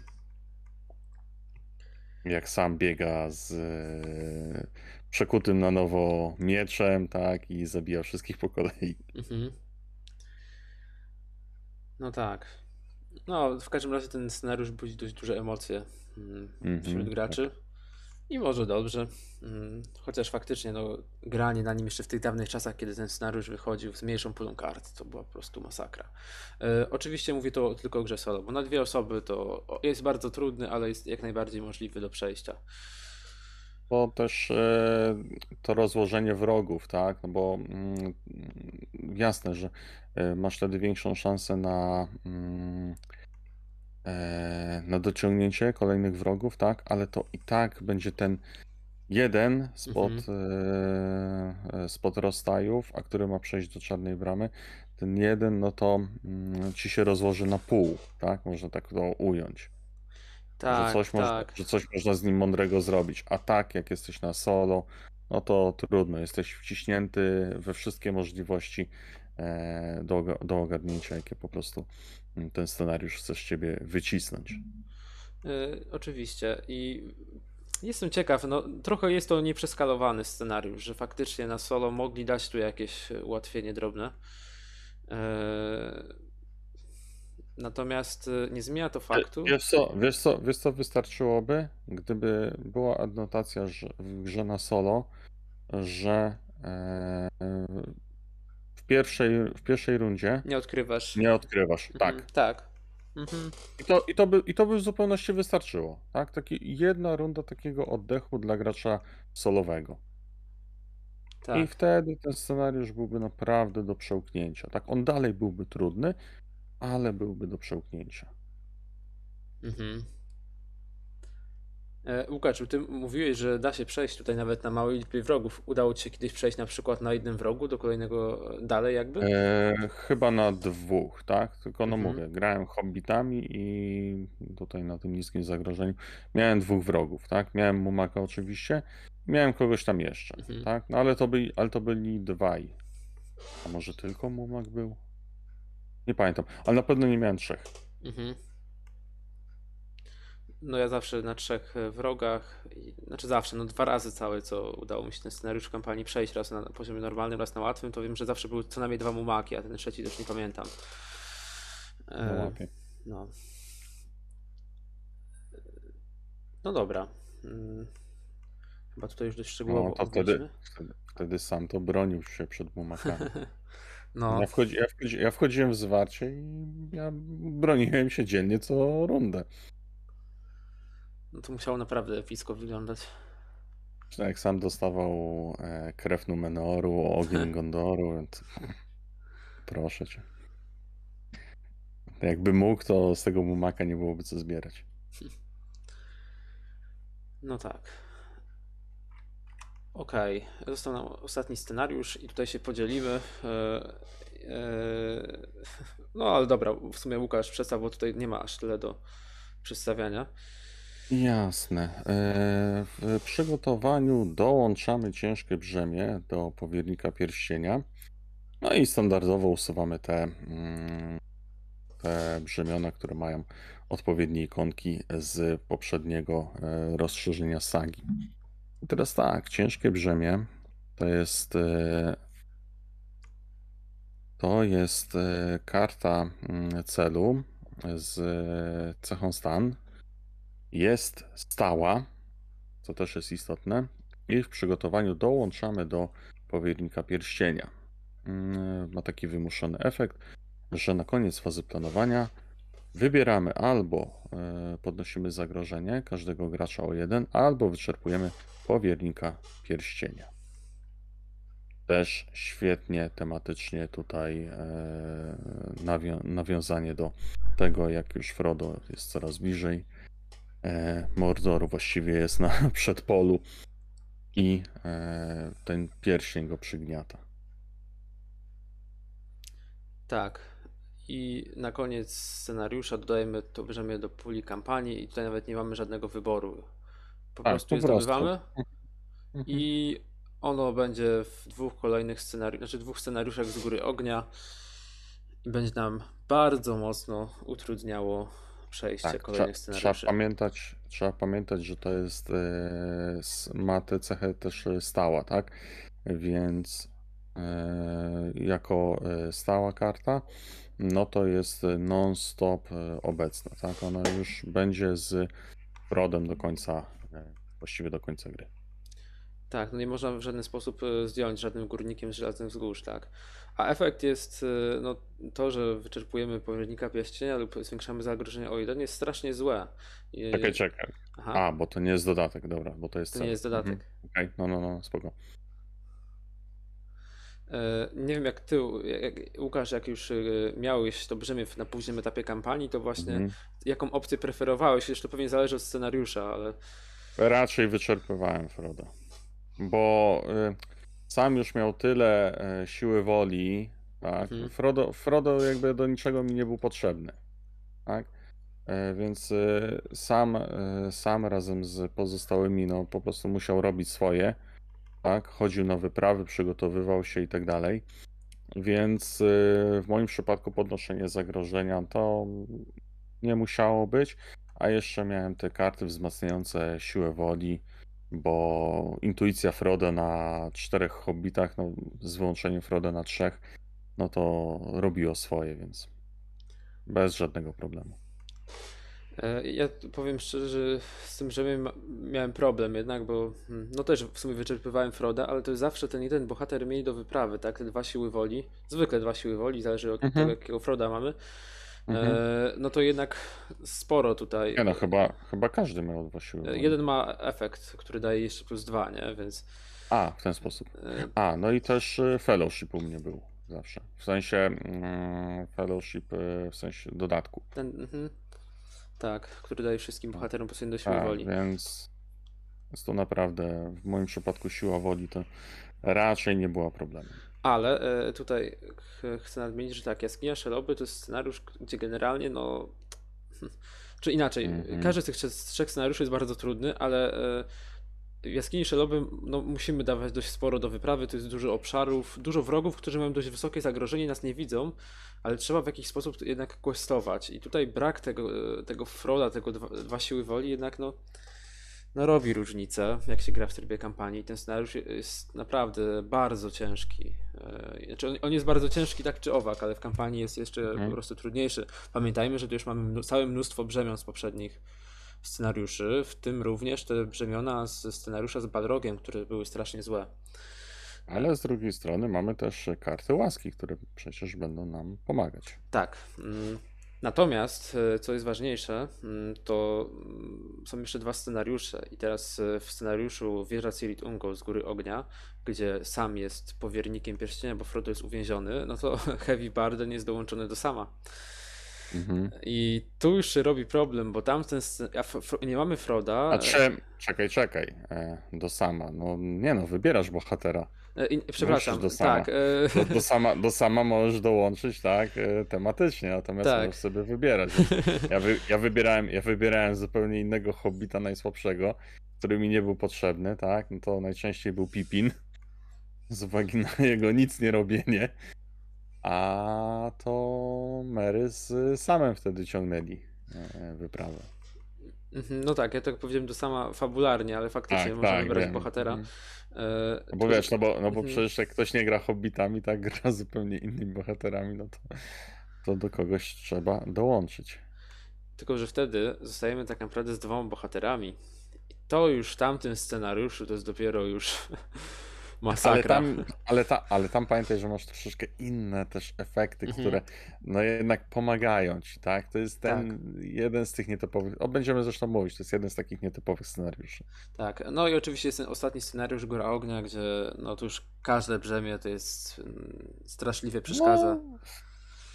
Jak sam biega z e, przekutym na nowo mieczem, tak, i zabija wszystkich po kolei. Mhm. No tak. No, w każdym razie ten scenariusz budzi dość duże emocje mm, Mhm, wśród graczy. I może dobrze. Mm, Chociaż faktycznie, no, granie na nim jeszcze w tych dawnych czasach, kiedy ten scenariusz wychodził z mniejszą pulą kart, to była po prostu masakra. E, oczywiście mówię to tylko o grze solo, bo na dwie osoby to jest bardzo trudny, ale jest jak najbardziej możliwy do przejścia. Bo też e, to rozłożenie wrogów, tak? No bo mm, jasne, że e, masz wtedy większą szansę na, mm, na dociągnięcie kolejnych wrogów, tak? Ale to i tak będzie ten jeden spod, e, e, spod rozstajów, a który ma przejść do czarnej bramy. Ten jeden, no to mm, ci się rozłoży na pół, tak? Można tak to ująć. Tak, że, coś można, tak. że coś można z nim mądrego zrobić. A tak, jak jesteś na solo, no to trudno. Jesteś wciśnięty we wszystkie możliwości e, do, do ogarnięcia, jakie po prostu ten scenariusz chce z ciebie wycisnąć. Y, oczywiście. I jestem ciekaw, no trochę jest to nieprzeskalowany scenariusz, że faktycznie na solo mogli dać tu jakieś ułatwienie drobne. E, Natomiast y, nie zmienia to faktu. Wiesz co, wiesz co, wiesz co wystarczyłoby, gdyby była adnotacja że w grze na solo, że e, pierwszej, w pierwszej rundzie Nie odkrywasz. nie odkrywasz. Mhm, Tak. Tak. Mhm. I to, i, to by, I to by w zupełności wystarczyło, tak? Taki, jedna runda takiego oddechu dla gracza solowego. I Tak. wtedy ten scenariusz byłby naprawdę do przełknięcia. Tak, on dalej byłby trudny, ale byłby do przełknięcia. Mhm. E, Łukasz, ty mówiłeś, że da się przejść tutaj nawet na małej liczbie wrogów. Udało ci się kiedyś przejść na przykład na jednym wrogu do kolejnego dalej jakby? E, chyba na dwóch, tak? Tylko no Mhm. mówię, grałem hobbitami i tutaj na tym niskim zagrożeniu miałem dwóch wrogów, tak? Miałem Mumaka oczywiście, miałem kogoś tam jeszcze, Mhm. tak? No ale to, byli, ale to byli dwaj. A może tylko Mumak był? Nie pamiętam, ale na pewno nie miałem trzech. Mhm. No ja zawsze na trzech e, wrogach, znaczy zawsze, no dwa razy całe, co udało mi się ten scenariusz kampanii przejść, raz na poziomie normalnym, raz na łatwym, to wiem, że zawsze były co najmniej dwa mumaki, a ten trzeci też nie pamiętam. No, E, łapie. no. No dobra. Mm. Chyba tutaj już dość szczegółowo No to wtedy, wtedy sam to bronił się przed Mumakami. No, Ja, wchodzi, ja, wchodzi, ja wchodziłem w zwarcie i ja broniłem się dziennie co rundę. No to musiało naprawdę epicko wyglądać. Jak sam dostawał e, krew Numenoru, ogień Gondoru, więc proszę cię. Jakby mógł, to z tego Mumaka nie byłoby co zbierać. No tak. Okej, został nam ostatni scenariusz i tutaj się podzielimy. E, e, No ale dobra, w sumie Łukasz przedstaw, bo tutaj nie ma aż tyle do przedstawiania. Jasne. E, W przygotowaniu dołączamy ciężkie brzemię do powiernika pierścienia. No i standardowo usuwamy te, mm, te brzemiona, które mają odpowiednie ikonki z poprzedniego e, rozszerzenia sagi. I teraz tak, ciężkie brzemię to jest e, to jest karta mm, celu z cechą stan. Jest stała, co też jest istotne. I w przygotowaniu dołączamy do powiernika pierścienia. Mm, Ma taki wymuszony efekt, że na koniec fazy planowania wybieramy albo e, podnosimy zagrożenie każdego gracza o jeden, albo wyczerpujemy powiernika pierścienia. Też świetnie tematycznie tutaj e, nawią- nawiązanie do tego, jak już Frodo jest coraz bliżej Mordoru, właściwie jest na przedpolu i e, ten pierścień go przygniata. Tak. I na koniec scenariusza dodajemy to brzemię do puli kampanii i tutaj nawet nie mamy żadnego wyboru. Po Tak, prostu po je zdobywamy Mhm. i ono będzie w dwóch kolejnych scenariuszach, znaczy dwóch scenariuszach z góry ognia będzie nam bardzo mocno utrudniało przejście Tak, kolejnych trzeba, trzeba scenariuszy. pamiętać, trzeba pamiętać, że to jest, e, ma tę cechę też e, stała, tak? Więc e, jako e, stała karta, no to jest non-stop e, obecna, tak? Ona już będzie z Frodem do końca, właściwie do końca gry. Tak, no nie można w żaden sposób e, zdjąć żadnym górnikiem z żelaznych wzgórz, tak. A efekt jest, e, no to, że wyczerpujemy powiernika pierścienia lub zwiększamy zagrożenie o jeden jest strasznie złe. I- Czekaj, czekaj. Aha, A, bo to nie jest dodatek, dobra, bo to jest to cel. nie jest dodatek. Mhm. Okej, no, no, no, spoko. E, Nie wiem jak ty, jak, Łukasz, jak już miałeś to brzemię na późnym etapie kampanii, to właśnie Mhm. jaką opcję preferowałeś? Jeszcze to pewnie zależy od scenariusza, ale Raczej wyczerpywałem Froda, bo y, sam już miał tyle y, siły woli, tak? Mhm. Frodo, Frodo jakby do niczego mi nie był potrzebny, tak? E, Więc y, sam, y, sam razem z pozostałymi, no po prostu musiał robić swoje, tak? Chodził na wyprawy, przygotowywał się i tak dalej. Więc y, w moim przypadku podnoszenie zagrożenia to nie musiało być, a jeszcze miałem te karty wzmacniające siłę woli, bo intuicja Frodo na czterech hobbitach, no z wyłączeniem Frodo na trzech, no to robiło swoje, więc bez żadnego problemu. E, Ja powiem szczerze, że z tym brzemię ma- miałem problem jednak, bo mm, no też w sumie wyczerpywałem Froda, ale to jest zawsze ten jeden bohater mniej do wyprawy, tak? Te dwa siły woli, zwykle dwa siły woli, zależy od Mhm. tego jakiego Froda mamy. Mhm. e, no to jednak sporo tutaj. Nie no, chyba, chyba każdy miał dwa siły E. Jeden ma efekt, który daje jeszcze plus dwa, nie? Więc A, w ten sposób. e, A, no i też y, fellowship u mnie był zawsze. W sensie mm, fellowship, w sensie dodatku. ten. Mhm, tak, który daje wszystkim No. bohaterom po do siły Tak, woli. więc jest to naprawdę, w moim przypadku siła woli to raczej nie była problemem. Ale e, tutaj ch chcę nadmienić, że tak, Jaskinia Szeloby to jest scenariusz, gdzie generalnie no... Czy inaczej, Mhm. każdy z tych trzech scenariuszy jest bardzo trudny, ale e, w Jaskini Szeloby no, musimy dawać dość sporo do wyprawy, to jest dużo obszarów, dużo wrogów, którzy mają dość wysokie zagrożenie nas nie widzą, ale trzeba w jakiś sposób jednak questować. I tutaj brak tego, e, tego Froda, tego dwa, dwa siły woli jednak no, no robi różnicę, jak się gra w trybie kampanii. Ten scenariusz jest naprawdę bardzo ciężki. E, Znaczy on, jest bardzo ciężki tak czy owak, ale w kampanii jest jeszcze Mhm. po prostu trudniejszy. Pamiętajmy, że tu już mamy całe mnóstwo brzemion z poprzednich scenariuszy, w tym również te brzemiona z scenariusza z Balrogiem, które były strasznie złe. Ale z drugiej strony mamy też karty łaski, które przecież będą nam pomagać. Tak. Natomiast, e, co jest ważniejsze, mm, to mm, są jeszcze dwa scenariusze. I teraz e, w scenariuszu Wieża Cirit Ungo z Góry Ognia, gdzie sam jest powiernikiem pierścienia, bo Frodo jest uwięziony, no to Heavy Barden jest dołączony do sama. Mhm. I tu już się robi problem, bo tamten nie mamy Froda. A cze, czekaj, czekaj, e, do sama. No nie no, wybierasz bohatera. E, przepraszam, do sama. tak. e, Do, do, sama, do sama możesz dołączyć, tak, e, tematycznie, natomiast Tak. możesz sobie wybierać. Ja, wy, ja, wybierałem, ja wybierałem zupełnie innego hobbita najsłabszego, który mi nie był potrzebny, tak, no to najczęściej był Pipin, z uwagi na jego nic nie robienie, a to Mary z samym wtedy ciągnęli wyprawę. Mhm, No tak, ja tak powiedziałem do sama fabularnie, ale faktycznie Tak, możemy tak, wybrać wiem. bohatera. Mhm. E, No bo wiesz, no bo, no bo Mhm. przecież jak ktoś nie gra hobbitami, tak gra zupełnie innymi bohaterami, no to, to do kogoś trzeba dołączyć. Tylko, że wtedy zostajemy tak naprawdę z dwoma bohaterami. I to już w tamtym scenariuszu to jest dopiero już Ale masakra. tam, ale, ta, ale tam pamiętaj, że masz troszeczkę inne też efekty, Mhm. które no jednak pomagają ci, tak? To jest ten jeden z tych nietypowych, o będziemy zresztą mówić, to jest jeden z takich nietypowych scenariuszy. Tak, no i oczywiście jest ten ostatni scenariusz Góra Ognia, gdzie no to już każde brzemię to jest mm, straszliwie przeszkadza. No,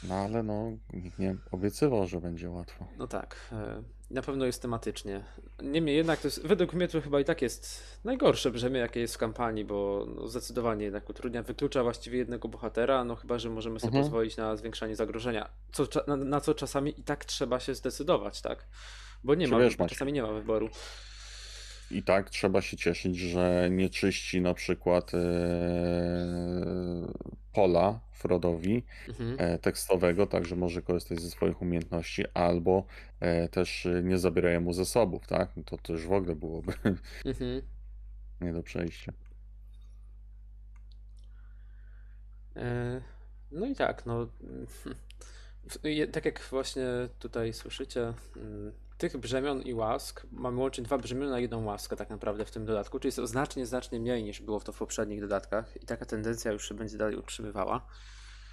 no ale no, nikt nie obiecywał, że będzie łatwo. No tak, e, na pewno jest tematycznie. Niemniej jednak to jest, według mnie to chyba i tak jest najgorsze brzemię, jakie jest w kampanii, bo no, zdecydowanie jednak utrudnia, wyklucza właściwie jednego bohatera, no chyba, że możemy sobie Mhm. pozwolić na zwiększanie zagrożenia, co, na, na co czasami i tak trzeba się zdecydować, tak? Bo nie Czy ma, wiesz, czasami nie ma wyboru. I tak trzeba się cieszyć, że nie czyści na przykład e, pola Frodowi Mhm. e, tekstowego, tak że może korzystać ze swoich umiejętności, albo e, też nie zabierają mu zasobów, tak? No To też w ogóle byłoby Mhm. nie do przejścia. No i tak, no. Tak jak właśnie tutaj słyszycie, mm, tych brzemion i łask mamy łącznie dwa brzemiona na jedną łaskę tak naprawdę w tym dodatku, czyli jest to znacznie, znacznie mniej niż było to w poprzednich dodatkach i taka tendencja już się będzie dalej utrzymywała.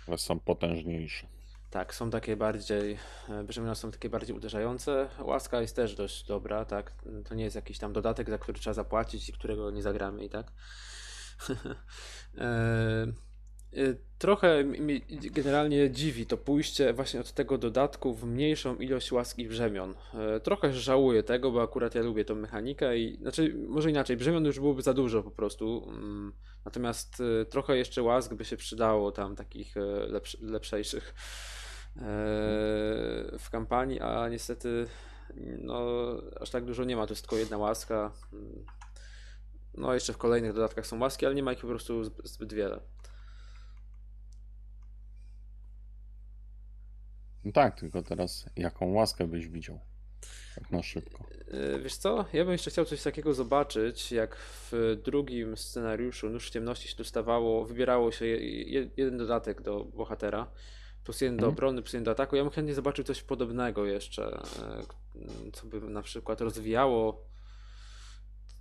Ale są potężniejsze. Tak, są takie bardziej, e, brzemiona są takie bardziej uderzające. Łaska jest też dość dobra, tak. To nie jest jakiś tam dodatek, za który trzeba zapłacić i którego nie zagramy i tak. E, Trochę mnie generalnie dziwi to pójście właśnie od tego dodatku w mniejszą ilość łaski brzemion. E, Trochę żałuję tego, bo akurat ja lubię tą mechanikę i znaczy może inaczej, brzemion już byłoby za dużo po prostu. mm, Natomiast e, trochę jeszcze łask by się przydało tam takich lepsz, lepszejszych e, w kampanii, a niestety no aż tak dużo nie ma, to jest tylko jedna łaska. Mm, No jeszcze w kolejnych dodatkach są łaski, ale nie ma ich po prostu zb- zbyt wiele. No tak, tylko teraz jaką łaskę byś widział? Tak na szybko. Yy, Wiesz co? Ja bym jeszcze chciał coś takiego zobaczyć, jak w drugim scenariuszu Nóż ciemności się dostawało, wybierało się je, je, jeden dodatek do bohatera, plus jeden do Mhm. obrony, plus jeden do ataku. Ja bym chętnie zobaczył coś podobnego jeszcze, e, co by na przykład rozwijało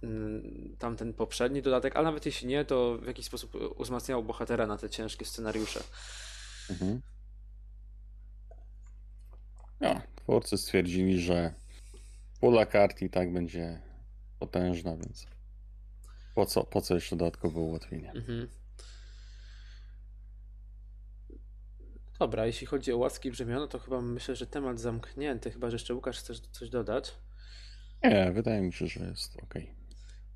mm, tamten poprzedni dodatek, ale nawet jeśli nie, to w jakiś sposób wzmacniało bohatera na te ciężkie scenariusze. Mhm. No, twórcy stwierdzili, że pula kart i tak będzie potężna, więc po co, po co jeszcze dodatkowe ułatwienia? Mhm. Dobra, jeśli chodzi o łaski brzemiona, to chyba myślę, że temat zamknięty, chyba że jeszcze Łukasz chcesz coś dodać. Nie, wydaje mi się, że jest ok.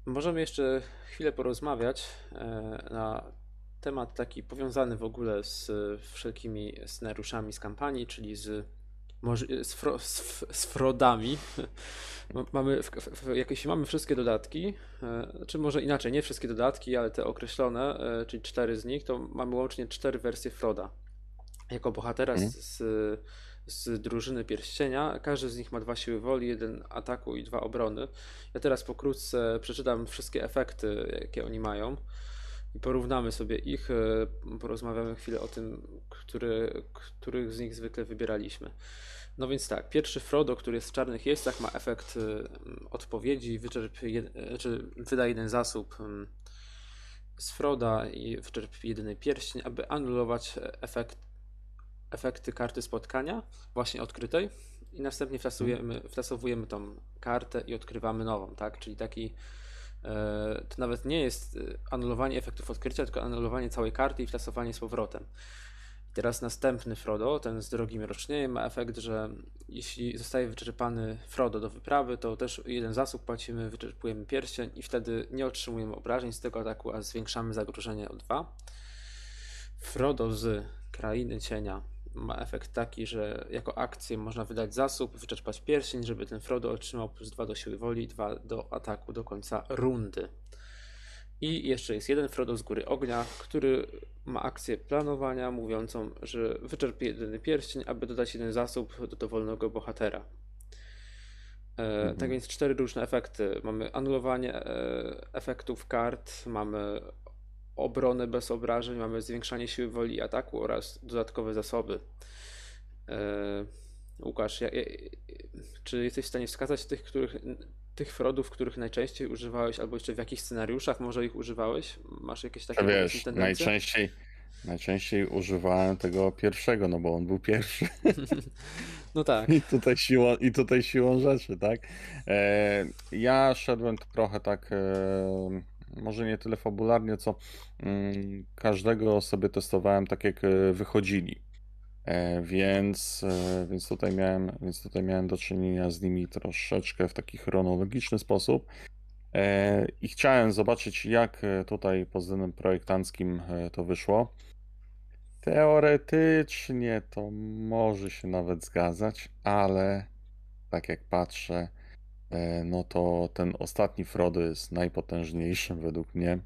Możemy jeszcze chwilę porozmawiać e, na temat taki powiązany w ogóle z wszelkimi scenariuszami z kampanii, czyli z, może- z, fro, z, z frodami. Ma- Mamy, w, w, jak jeśli mamy wszystkie dodatki, e, czy może inaczej, nie wszystkie dodatki, ale te określone, e, czyli cztery z nich, to mamy łącznie cztery wersje Froda. Jako bohatera Mhm. z, z, z drużyny pierścienia. Każdy z nich ma dwa siły woli, jeden ataku i dwa obrony. Ja teraz pokrótce przeczytam wszystkie efekty, jakie oni mają i porównamy sobie ich. e, Porozmawiamy chwilę o tym, który, których z nich zwykle wybieraliśmy. No więc tak, pierwszy Frodo, który jest w czarnych jeźdźcach, ma efekt e, odpowiedzi, wyczerp, jed, e, czy wyda jeden zasób em, z Froda i wyczerp jedyny pierścień, aby anulować efekt, efekty karty spotkania, właśnie odkrytej, i następnie wtasujemy, wtasowujemy tą kartę i odkrywamy nową, tak? Czyli taki. E, To nawet nie jest e, anulowanie efektów odkrycia, tylko anulowanie całej karty i wtasowanie z powrotem. I teraz następny Frodo, ten z drogim rocznieniem, ma efekt, że jeśli zostaje wyczerpany Frodo do wyprawy, to też jeden zasób płacimy, wyczerpujemy pierścień i wtedy nie otrzymujemy obrażeń z tego ataku, a zwiększamy zagrożenie o 2. Frodo z Krainy Cienia ma efekt taki, że jako akcję można wydać zasób, wyczerpać pierścień, żeby ten Frodo otrzymał plus 2 do siły woli, 2 do ataku do końca rundy. I jeszcze jest jeden Frodo z Góry Ognia, który ma akcję planowania, mówiącą, że wyczerpie jedyny pierścień, aby dodać jeden zasób do dowolnego bohatera. E, Mhm. Tak więc cztery różne efekty. Mamy anulowanie e, efektów kart, mamy obronę bez obrażeń, mamy zwiększanie siły woli i ataku oraz dodatkowe zasoby. E, Łukasz, ja, ja, czy jesteś w stanie wskazać tych, których, tych Frodów, których najczęściej używałeś, albo jeszcze w jakich scenariuszach może ich używałeś? Masz jakieś takie wiesz, tendencje? najczęściej, najczęściej używałem tego pierwszego, no bo on był pierwszy. No tak. I tutaj siłą, i tutaj siłą rzeczy, tak? E, ja szedłem trochę tak, e, może nie tyle fabularnie, co mm, każdego sobie testowałem tak, jak e, wychodzili. E, więc, e, więc, tutaj miałem, więc tutaj miałem do czynienia z nimi troszeczkę w taki chronologiczny sposób. I chciałem zobaczyć, jak tutaj pod względem projektanckim to wyszło. Teoretycznie to może się nawet zgadzać, ale tak jak patrzę, no to ten ostatni Frodo jest najpotężniejszym według mnie.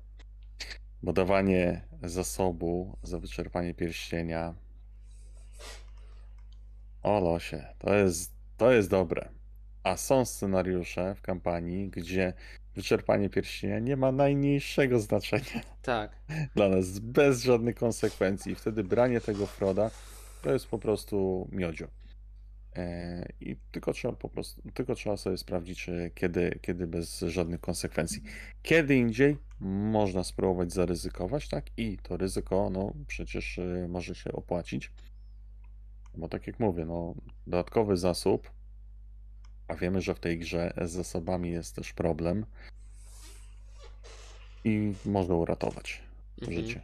Bo dawanie zasobu za wyczerpanie pierścienia. O losie, to jest, to jest dobre. A są scenariusze w kampanii, gdzie wyczerpanie pierścienia nie ma najmniejszego znaczenia Tak. dla nas bez żadnych konsekwencji. I wtedy branie tego Froda to jest po prostu miodzio. E, I tylko trzeba po prostu, tylko trzeba sobie sprawdzić, e, kiedy, kiedy bez żadnych konsekwencji. Kiedy indziej można spróbować zaryzykować, tak? I to ryzyko, no przecież e, może się opłacić. Bo tak jak mówię, no dodatkowy zasób, a wiemy, że w tej grze z zasobami jest też problem i może uratować Mhm. życie.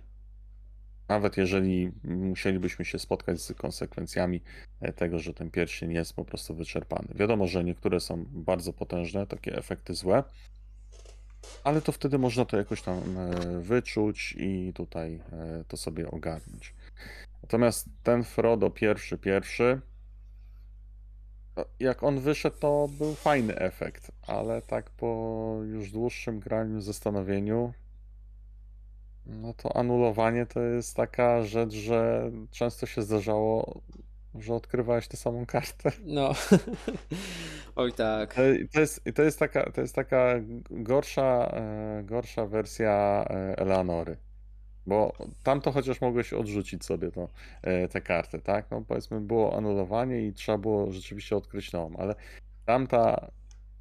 Nawet jeżeli musielibyśmy się spotkać z konsekwencjami e, tego, że ten pierścień jest po prostu wyczerpany. Wiadomo, że niektóre są bardzo potężne, takie efekty złe, ale to wtedy można to jakoś tam e, wyczuć i tutaj e, to sobie ogarnąć. Natomiast ten Frodo pierwszy, pierwszy, to jak on wyszedł, to był fajny efekt, ale tak po już dłuższym graniu, zastanowieniu, no to anulowanie to jest taka rzecz, że często się zdarzało, że odkrywałeś tę samą kartę. No. Oj tak. To, to, jest, to, jest taka, to jest taka gorsza, e, gorsza wersja e, Eleanory. Bo tam to chociaż mogłeś odrzucić sobie to, e, te karty, tak? No powiedzmy było anulowanie i trzeba było rzeczywiście odkryć nową, ale tamta,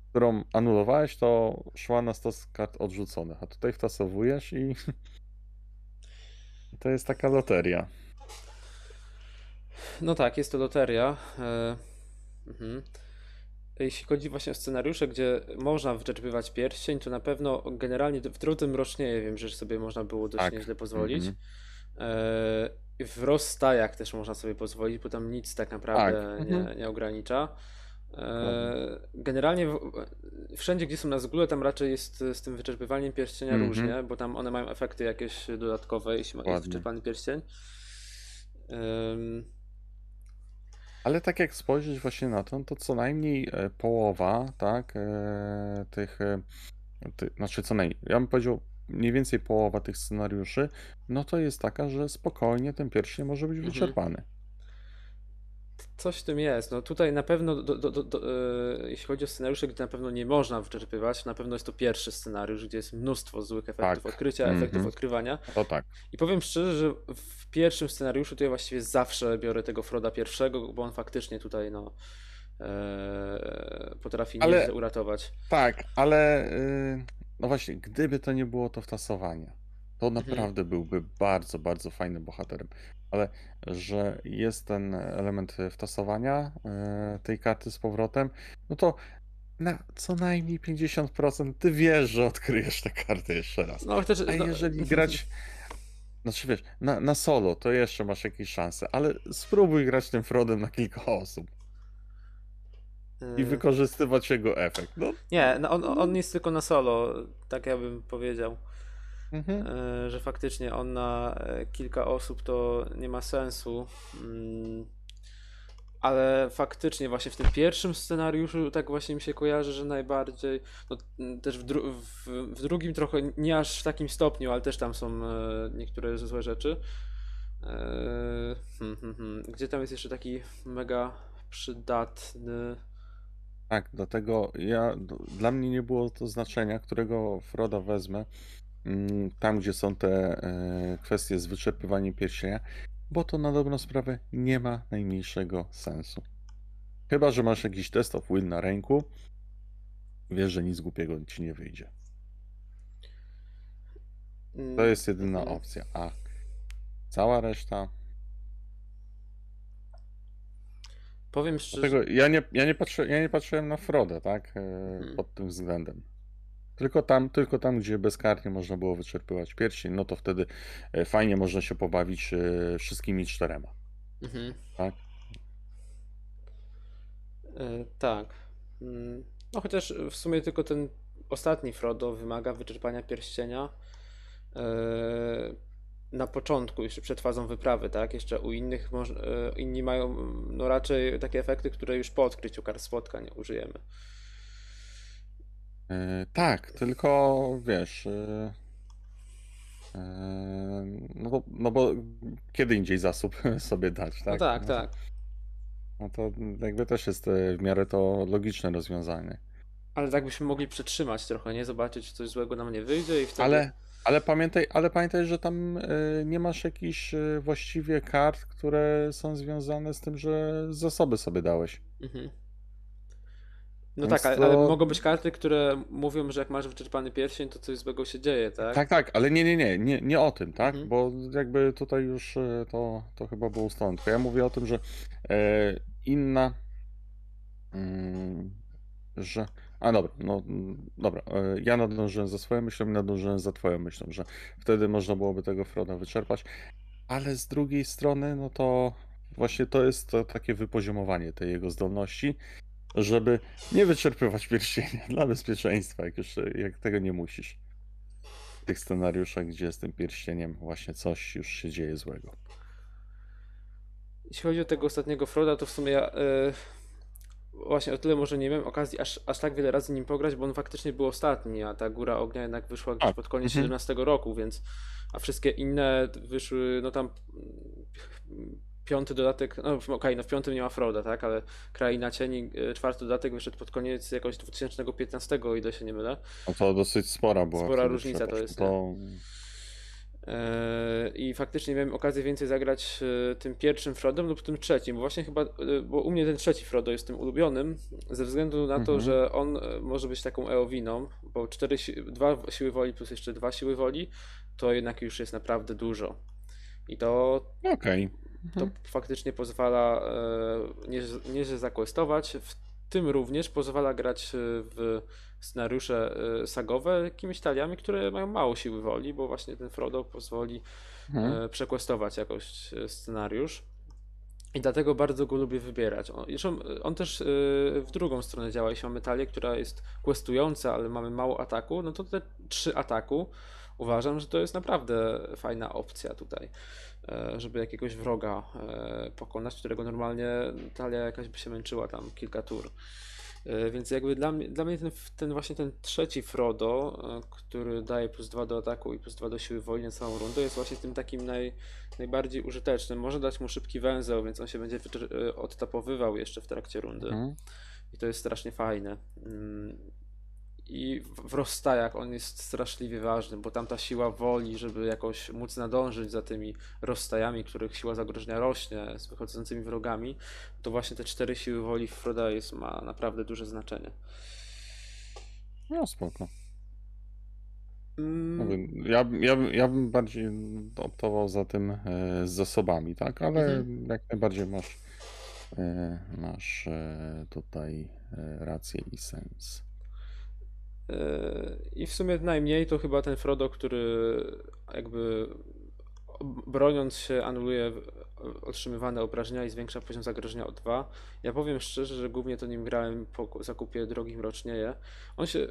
którą anulowałeś, to szła na stos kart odrzuconych, a tutaj wtasowujesz i to jest taka loteria. No tak, jest to loteria. e, Mhm. Jeśli chodzi właśnie o scenariusze, gdzie można wyczerpywać pierścień, to na pewno generalnie w drodze mrocznieje wiem, że sobie można było dość Tak. nieźle pozwolić. Mhm. E, W rozstajach też można sobie pozwolić, bo tam nic tak naprawdę Tak. nie, Mhm. nie ogranicza. E, Dokładnie. Generalnie wszędzie, gdzie są na zgóle, tam raczej jest z tym wyczerpywaniem pierścienia Mhm. różnie, bo tam one mają efekty jakieś dodatkowe, jeśli ma- jest wyczerpany pierścień. Ym, Ale tak jak spojrzeć właśnie na to, to co najmniej e, połowa, tak, e, tych, e, ty, znaczy co najmniej, ja bym powiedział mniej więcej połowa tych scenariuszy, no to jest taka, że spokojnie ten pierścień może być Mhm. wyczerpany. Coś w tym jest. No tutaj na pewno, do, do, do, e, jeśli chodzi o scenariusze, gdzie na pewno nie można wyczerpywać, na pewno jest to pierwszy scenariusz, gdzie jest mnóstwo złych efektów Tak. odkrycia, efektów Mhm. odkrywania. To tak. I powiem szczerze, że w pierwszym scenariuszu to ja właściwie zawsze biorę tego Froda pierwszego, bo on faktycznie tutaj no, e, potrafi Ale- uratować. Tak, ale y, no właśnie, gdyby to nie było to wtasowanie, to Mhm. naprawdę byłby bardzo, bardzo fajnym bohaterem. Ale że jest ten element wtasowania y, tej karty z powrotem, no to na co najmniej 50% ty wiesz, że odkryjesz tę kartę jeszcze raz. No chociaż A no, jeżeli grać, znaczy wiesz, na, na solo to jeszcze masz jakieś szanse, ale spróbuj grać tym Frodem na kilka osób i e, wykorzystywać jego efekt. No, Nie, no on, on jest tylko na solo, tak ja bym powiedział. Mhm. e, że faktycznie on na e, kilka osób to nie ma sensu. Mm, Ale faktycznie właśnie w tym pierwszym scenariuszu tak właśnie mi się kojarzy, że najbardziej, no mm, też w, dru w, w drugim trochę nie aż w takim stopniu, ale też tam są e, niektóre złe rzeczy. Hmm, hmm, hmm. Gdzie tam jest jeszcze taki mega przydatny? Tak, dlatego ja, dla mnie nie było to znaczenia, którego Froda wezmę, tam gdzie są te e, kwestie z wyczerpywaniem pierścienia, bo to na dobrą sprawę nie ma najmniejszego sensu. Chyba, że masz jakiś test of will na ręku, wiesz, że nic głupiego ci nie wyjdzie. To Mm, jest jedyna mhm. opcja, a cała reszta... Powiem szczerze, Dlatego ja nie, ja nie, ja nie patrzyłem na Frodę, tak, e, Mhm. pod tym względem. Tylko tam, tylko tam, gdzie bezkarnie można było wyczerpywać pierścień, no to wtedy e, fajnie można się pobawić e, wszystkimi czterema, Mhm. tak? E, tak. Mm, No chociaż w sumie tylko ten ostatni Frodo wymaga wyczerpania pierścienia e, na początku, jeszcze przed fazą wyprawy, tak? Jeszcze u innych e, inni mają no raczej takie efekty, które już po odkryciu kart spotkań użyjemy. E, tak, tylko wiesz, e, e, no, bo, no bo kiedy indziej zasób sobie dać, No tak? tak, No to, tak. no to jakby też jest w miarę to logiczne rozwiązanie. Ale tak byśmy mogli przetrzymać trochę, nie? Zobaczyć, czy coś złego nam nie wyjdzie i wtedy... Ale, ale pamiętaj, ale pamiętaj, że tam nie masz jakichś właściwie kart, które są związane z tym, że zasoby sobie dałeś. Mhm. No Więc tak, ale, to- mogą być karty, które mówią, że jak masz wyczerpany pierścień, to coś złego się dzieje, tak? Tak, tak, ale nie, nie, nie, nie, nie o tym, tak? Mhm. Bo jakby tutaj już e, to, to chyba było. Tylko ja mówię o tym, że e, inna, mm, że. A dobra, no mm, dobra. E, ja nadążyłem za swoją myślą i nadążyłem za twoją myślą, że wtedy można byłoby tego Froda wyczerpać. Ale z drugiej strony, no to właśnie to jest to takie wypoziomowanie tej jego zdolności, żeby nie wyczerpywać pierścienia dla bezpieczeństwa, jak już jak tego nie musisz w tych scenariuszach, gdzie z tym pierścieniem właśnie coś już się dzieje złego. Jeśli chodzi o tego ostatniego Froda, to w sumie ja e, właśnie o tyle może nie miałem okazji aż, aż tak wiele razy nim pograć, bo on faktycznie był ostatni, a ta Góra Ognia jednak wyszła gdzieś Tak, pod koniec mhm. 17 roku, więc a wszystkie inne wyszły, no tam mm, piąty dodatek, no okej, no w piątym nie ma Froda, tak, ale Kraina Cieni, e, czwarty dodatek wyszedł pod koniec jakoś 2015, o ile się nie mylę. No to dosyć spora była Spora różnica to jest, To... Eee, I faktycznie miałem okazję więcej zagrać e, tym pierwszym Frodem lub tym trzecim, bo właśnie chyba, e, bo u mnie ten trzeci Frodo jest tym ulubionym, ze względu na to, Mhm. że on e, może być taką eowiną, bo cztery, dwa siły woli plus jeszcze dwa siły woli, to jednak już jest naprawdę dużo. I to Okej. to Mhm. faktycznie pozwala e, nieźle nieźle zaquestować. W tym również pozwala grać e, w scenariusze e, sagowe jakimiś taliami, które mają mało siły woli, bo właśnie ten Frodo pozwoli Mhm. przequestować jakoś scenariusz. I dlatego bardzo go lubię wybierać. On, on też w drugą stronę działa. Jeśli mamy talię, która jest questująca, ale mamy mało ataku, no to te trzy ataku uważam, że to jest naprawdę fajna opcja tutaj, e, żeby jakiegoś wroga e, pokonać, którego normalnie talia jakaś by się męczyła tam kilka tur. E, Więc jakby dla mnie, dla mnie ten, ten właśnie ten trzeci Frodo, który daje plus 2 do ataku i plus 2 do siły woli na całą rundę, jest właśnie tym takim naj, najbardziej użytecznym. Może dać mu szybki węzeł, więc on się będzie odtapowywał jeszcze w trakcie rundy. Mhm. I to jest strasznie fajne. I w rozstajach on jest straszliwie ważny, bo tam ta siła woli, żeby jakoś móc nadążyć za tymi rozstajami, których siła zagrożenia rośnie z wychodzącymi wrogami, to właśnie te cztery siły woli w Froda jest, ma naprawdę duże znaczenie. No spoko. Mm, Ja, bym- ja, ja bym bardziej optował za tym e, z zasobami, tak? Ale Mhm. jak najbardziej masz, e, masz e, tutaj rację i sens. I w sumie najmniej to chyba ten Frodo, który jakby broniąc się anuluje otrzymywane obrażenia i zwiększa poziom zagrożenia o 2. Ja powiem szczerze, że głównie to nim grałem po ku- zakupie Drogi Mrocznieje. On się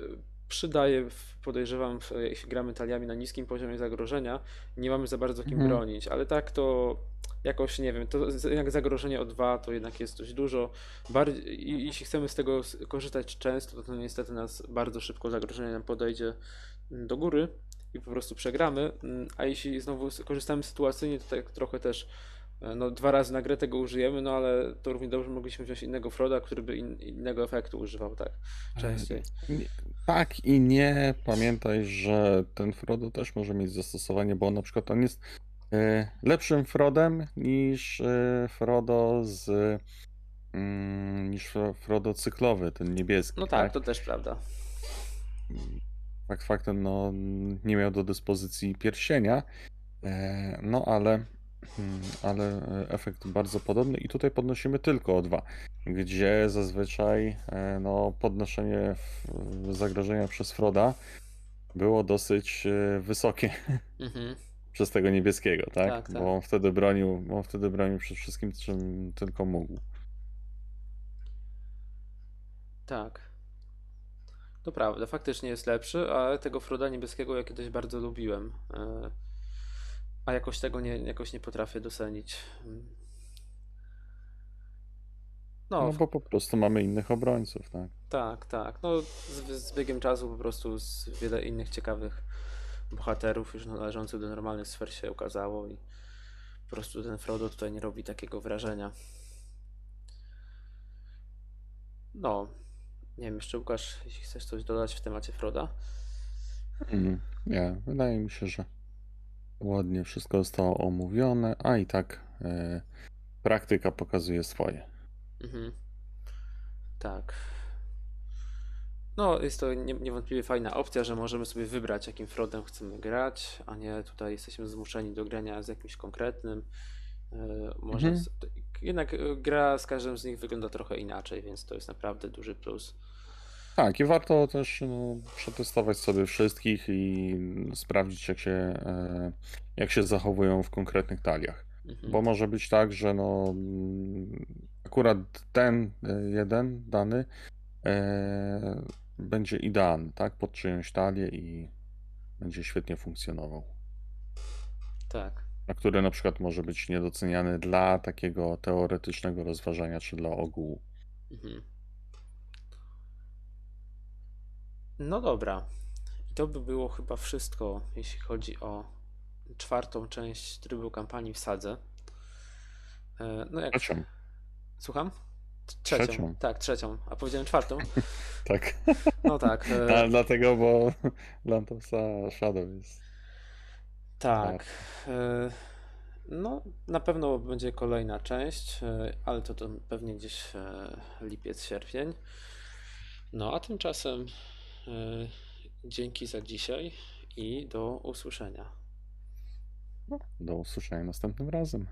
przydaje, w- podejrzewam, w- jeśli gramy taliami na niskim poziomie zagrożenia, nie mamy za bardzo kim Mhm. bronić, ale tak to jakoś, nie wiem, to jak zagrożenie o 2 to jednak jest dość dużo. Bardziej, i jeśli chcemy z tego korzystać często, to, to niestety nas bardzo szybko zagrożenie nam podejdzie mm, do góry i po prostu przegramy. Mm, A jeśli znowu korzystamy sytuacyjnie, to tak trochę też e, no, dwa razy na grę tego użyjemy, no ale to równie dobrze mogliśmy wziąć innego Froda, który by in, innego efektu używał, tak, częściej. Tak i nie. Pamiętaj, że ten Frodo też może mieć zastosowanie, bo na przykład on jest e, lepszym Frodem niż e, Frodo z mm, niż Fro- Frodo cyklowy, ten niebieski, No tak, tak? to też prawda. Fakt faktem, no nie miał do dyspozycji pierścienia, e, no ale, ale e, efekt bardzo podobny i tutaj podnosimy tylko o dwa, gdzie zazwyczaj e, no, podnoszenie zagrożenia przez Froda było dosyć e, wysokie Mhm. przez tego niebieskiego, tak? Tak, tak. Bo on wtedy bronił, on wtedy bronił przed wszystkim, czym tylko mógł. Tak. To prawda, faktycznie jest lepszy, ale tego Froda niebieskiego ja kiedyś bardzo lubiłem. e, A jakoś tego nie, jakoś nie potrafię docenić. Mm. No, No bo po prostu mamy innych obrońców, tak? tak, tak. No, z, z biegiem czasu po prostu z wiele innych ciekawych bohaterów już należących do normalnych sfer się ukazało i po prostu ten Frodo tutaj nie robi takiego wrażenia. No, nie wiem, jeszcze Łukasz, jeśli chcesz coś dodać w temacie Froda. Mm, Nie, wydaje mi się, że ładnie wszystko zostało omówione, a i tak e, praktyka pokazuje swoje. Mhm. Tak. No, jest to nie, niewątpliwie fajna opcja, że możemy sobie wybrać, jakim Frodem chcemy grać, a nie tutaj jesteśmy zmuszeni do grania z jakimś konkretnym. Yy, Może Mhm. z, jednak yy, gra z każdym z nich wygląda trochę inaczej, więc to jest naprawdę duży plus. Tak, i warto też no, przetestować sobie wszystkich i sprawdzić, jak się, e, jak się zachowują w konkretnych taliach. Mhm. Bo może być tak, że no, mm, akurat ten e, jeden dany e, będzie idealny, tak, pod czyjąś talię i będzie świetnie funkcjonował. Tak. a który na przykład może być niedoceniany dla takiego teoretycznego rozważania czy dla ogółu. Mhm. No dobra. I to by było chyba wszystko, jeśli chodzi o czwartą część trybu kampanii w Sadze. E, No jak Trzecią, Słucham? Trzecią. Trzecią. Tak, trzecią. A powiedziałem czwartą? tak. No tak. e, A, dlatego, bo Land of Shadow jest. tak. e, No, na pewno będzie kolejna część, ale to, to pewnie gdzieś lipiec, sierpień. No, a tymczasem dzięki za dzisiaj i do usłyszenia. Do usłyszenia następnym razem.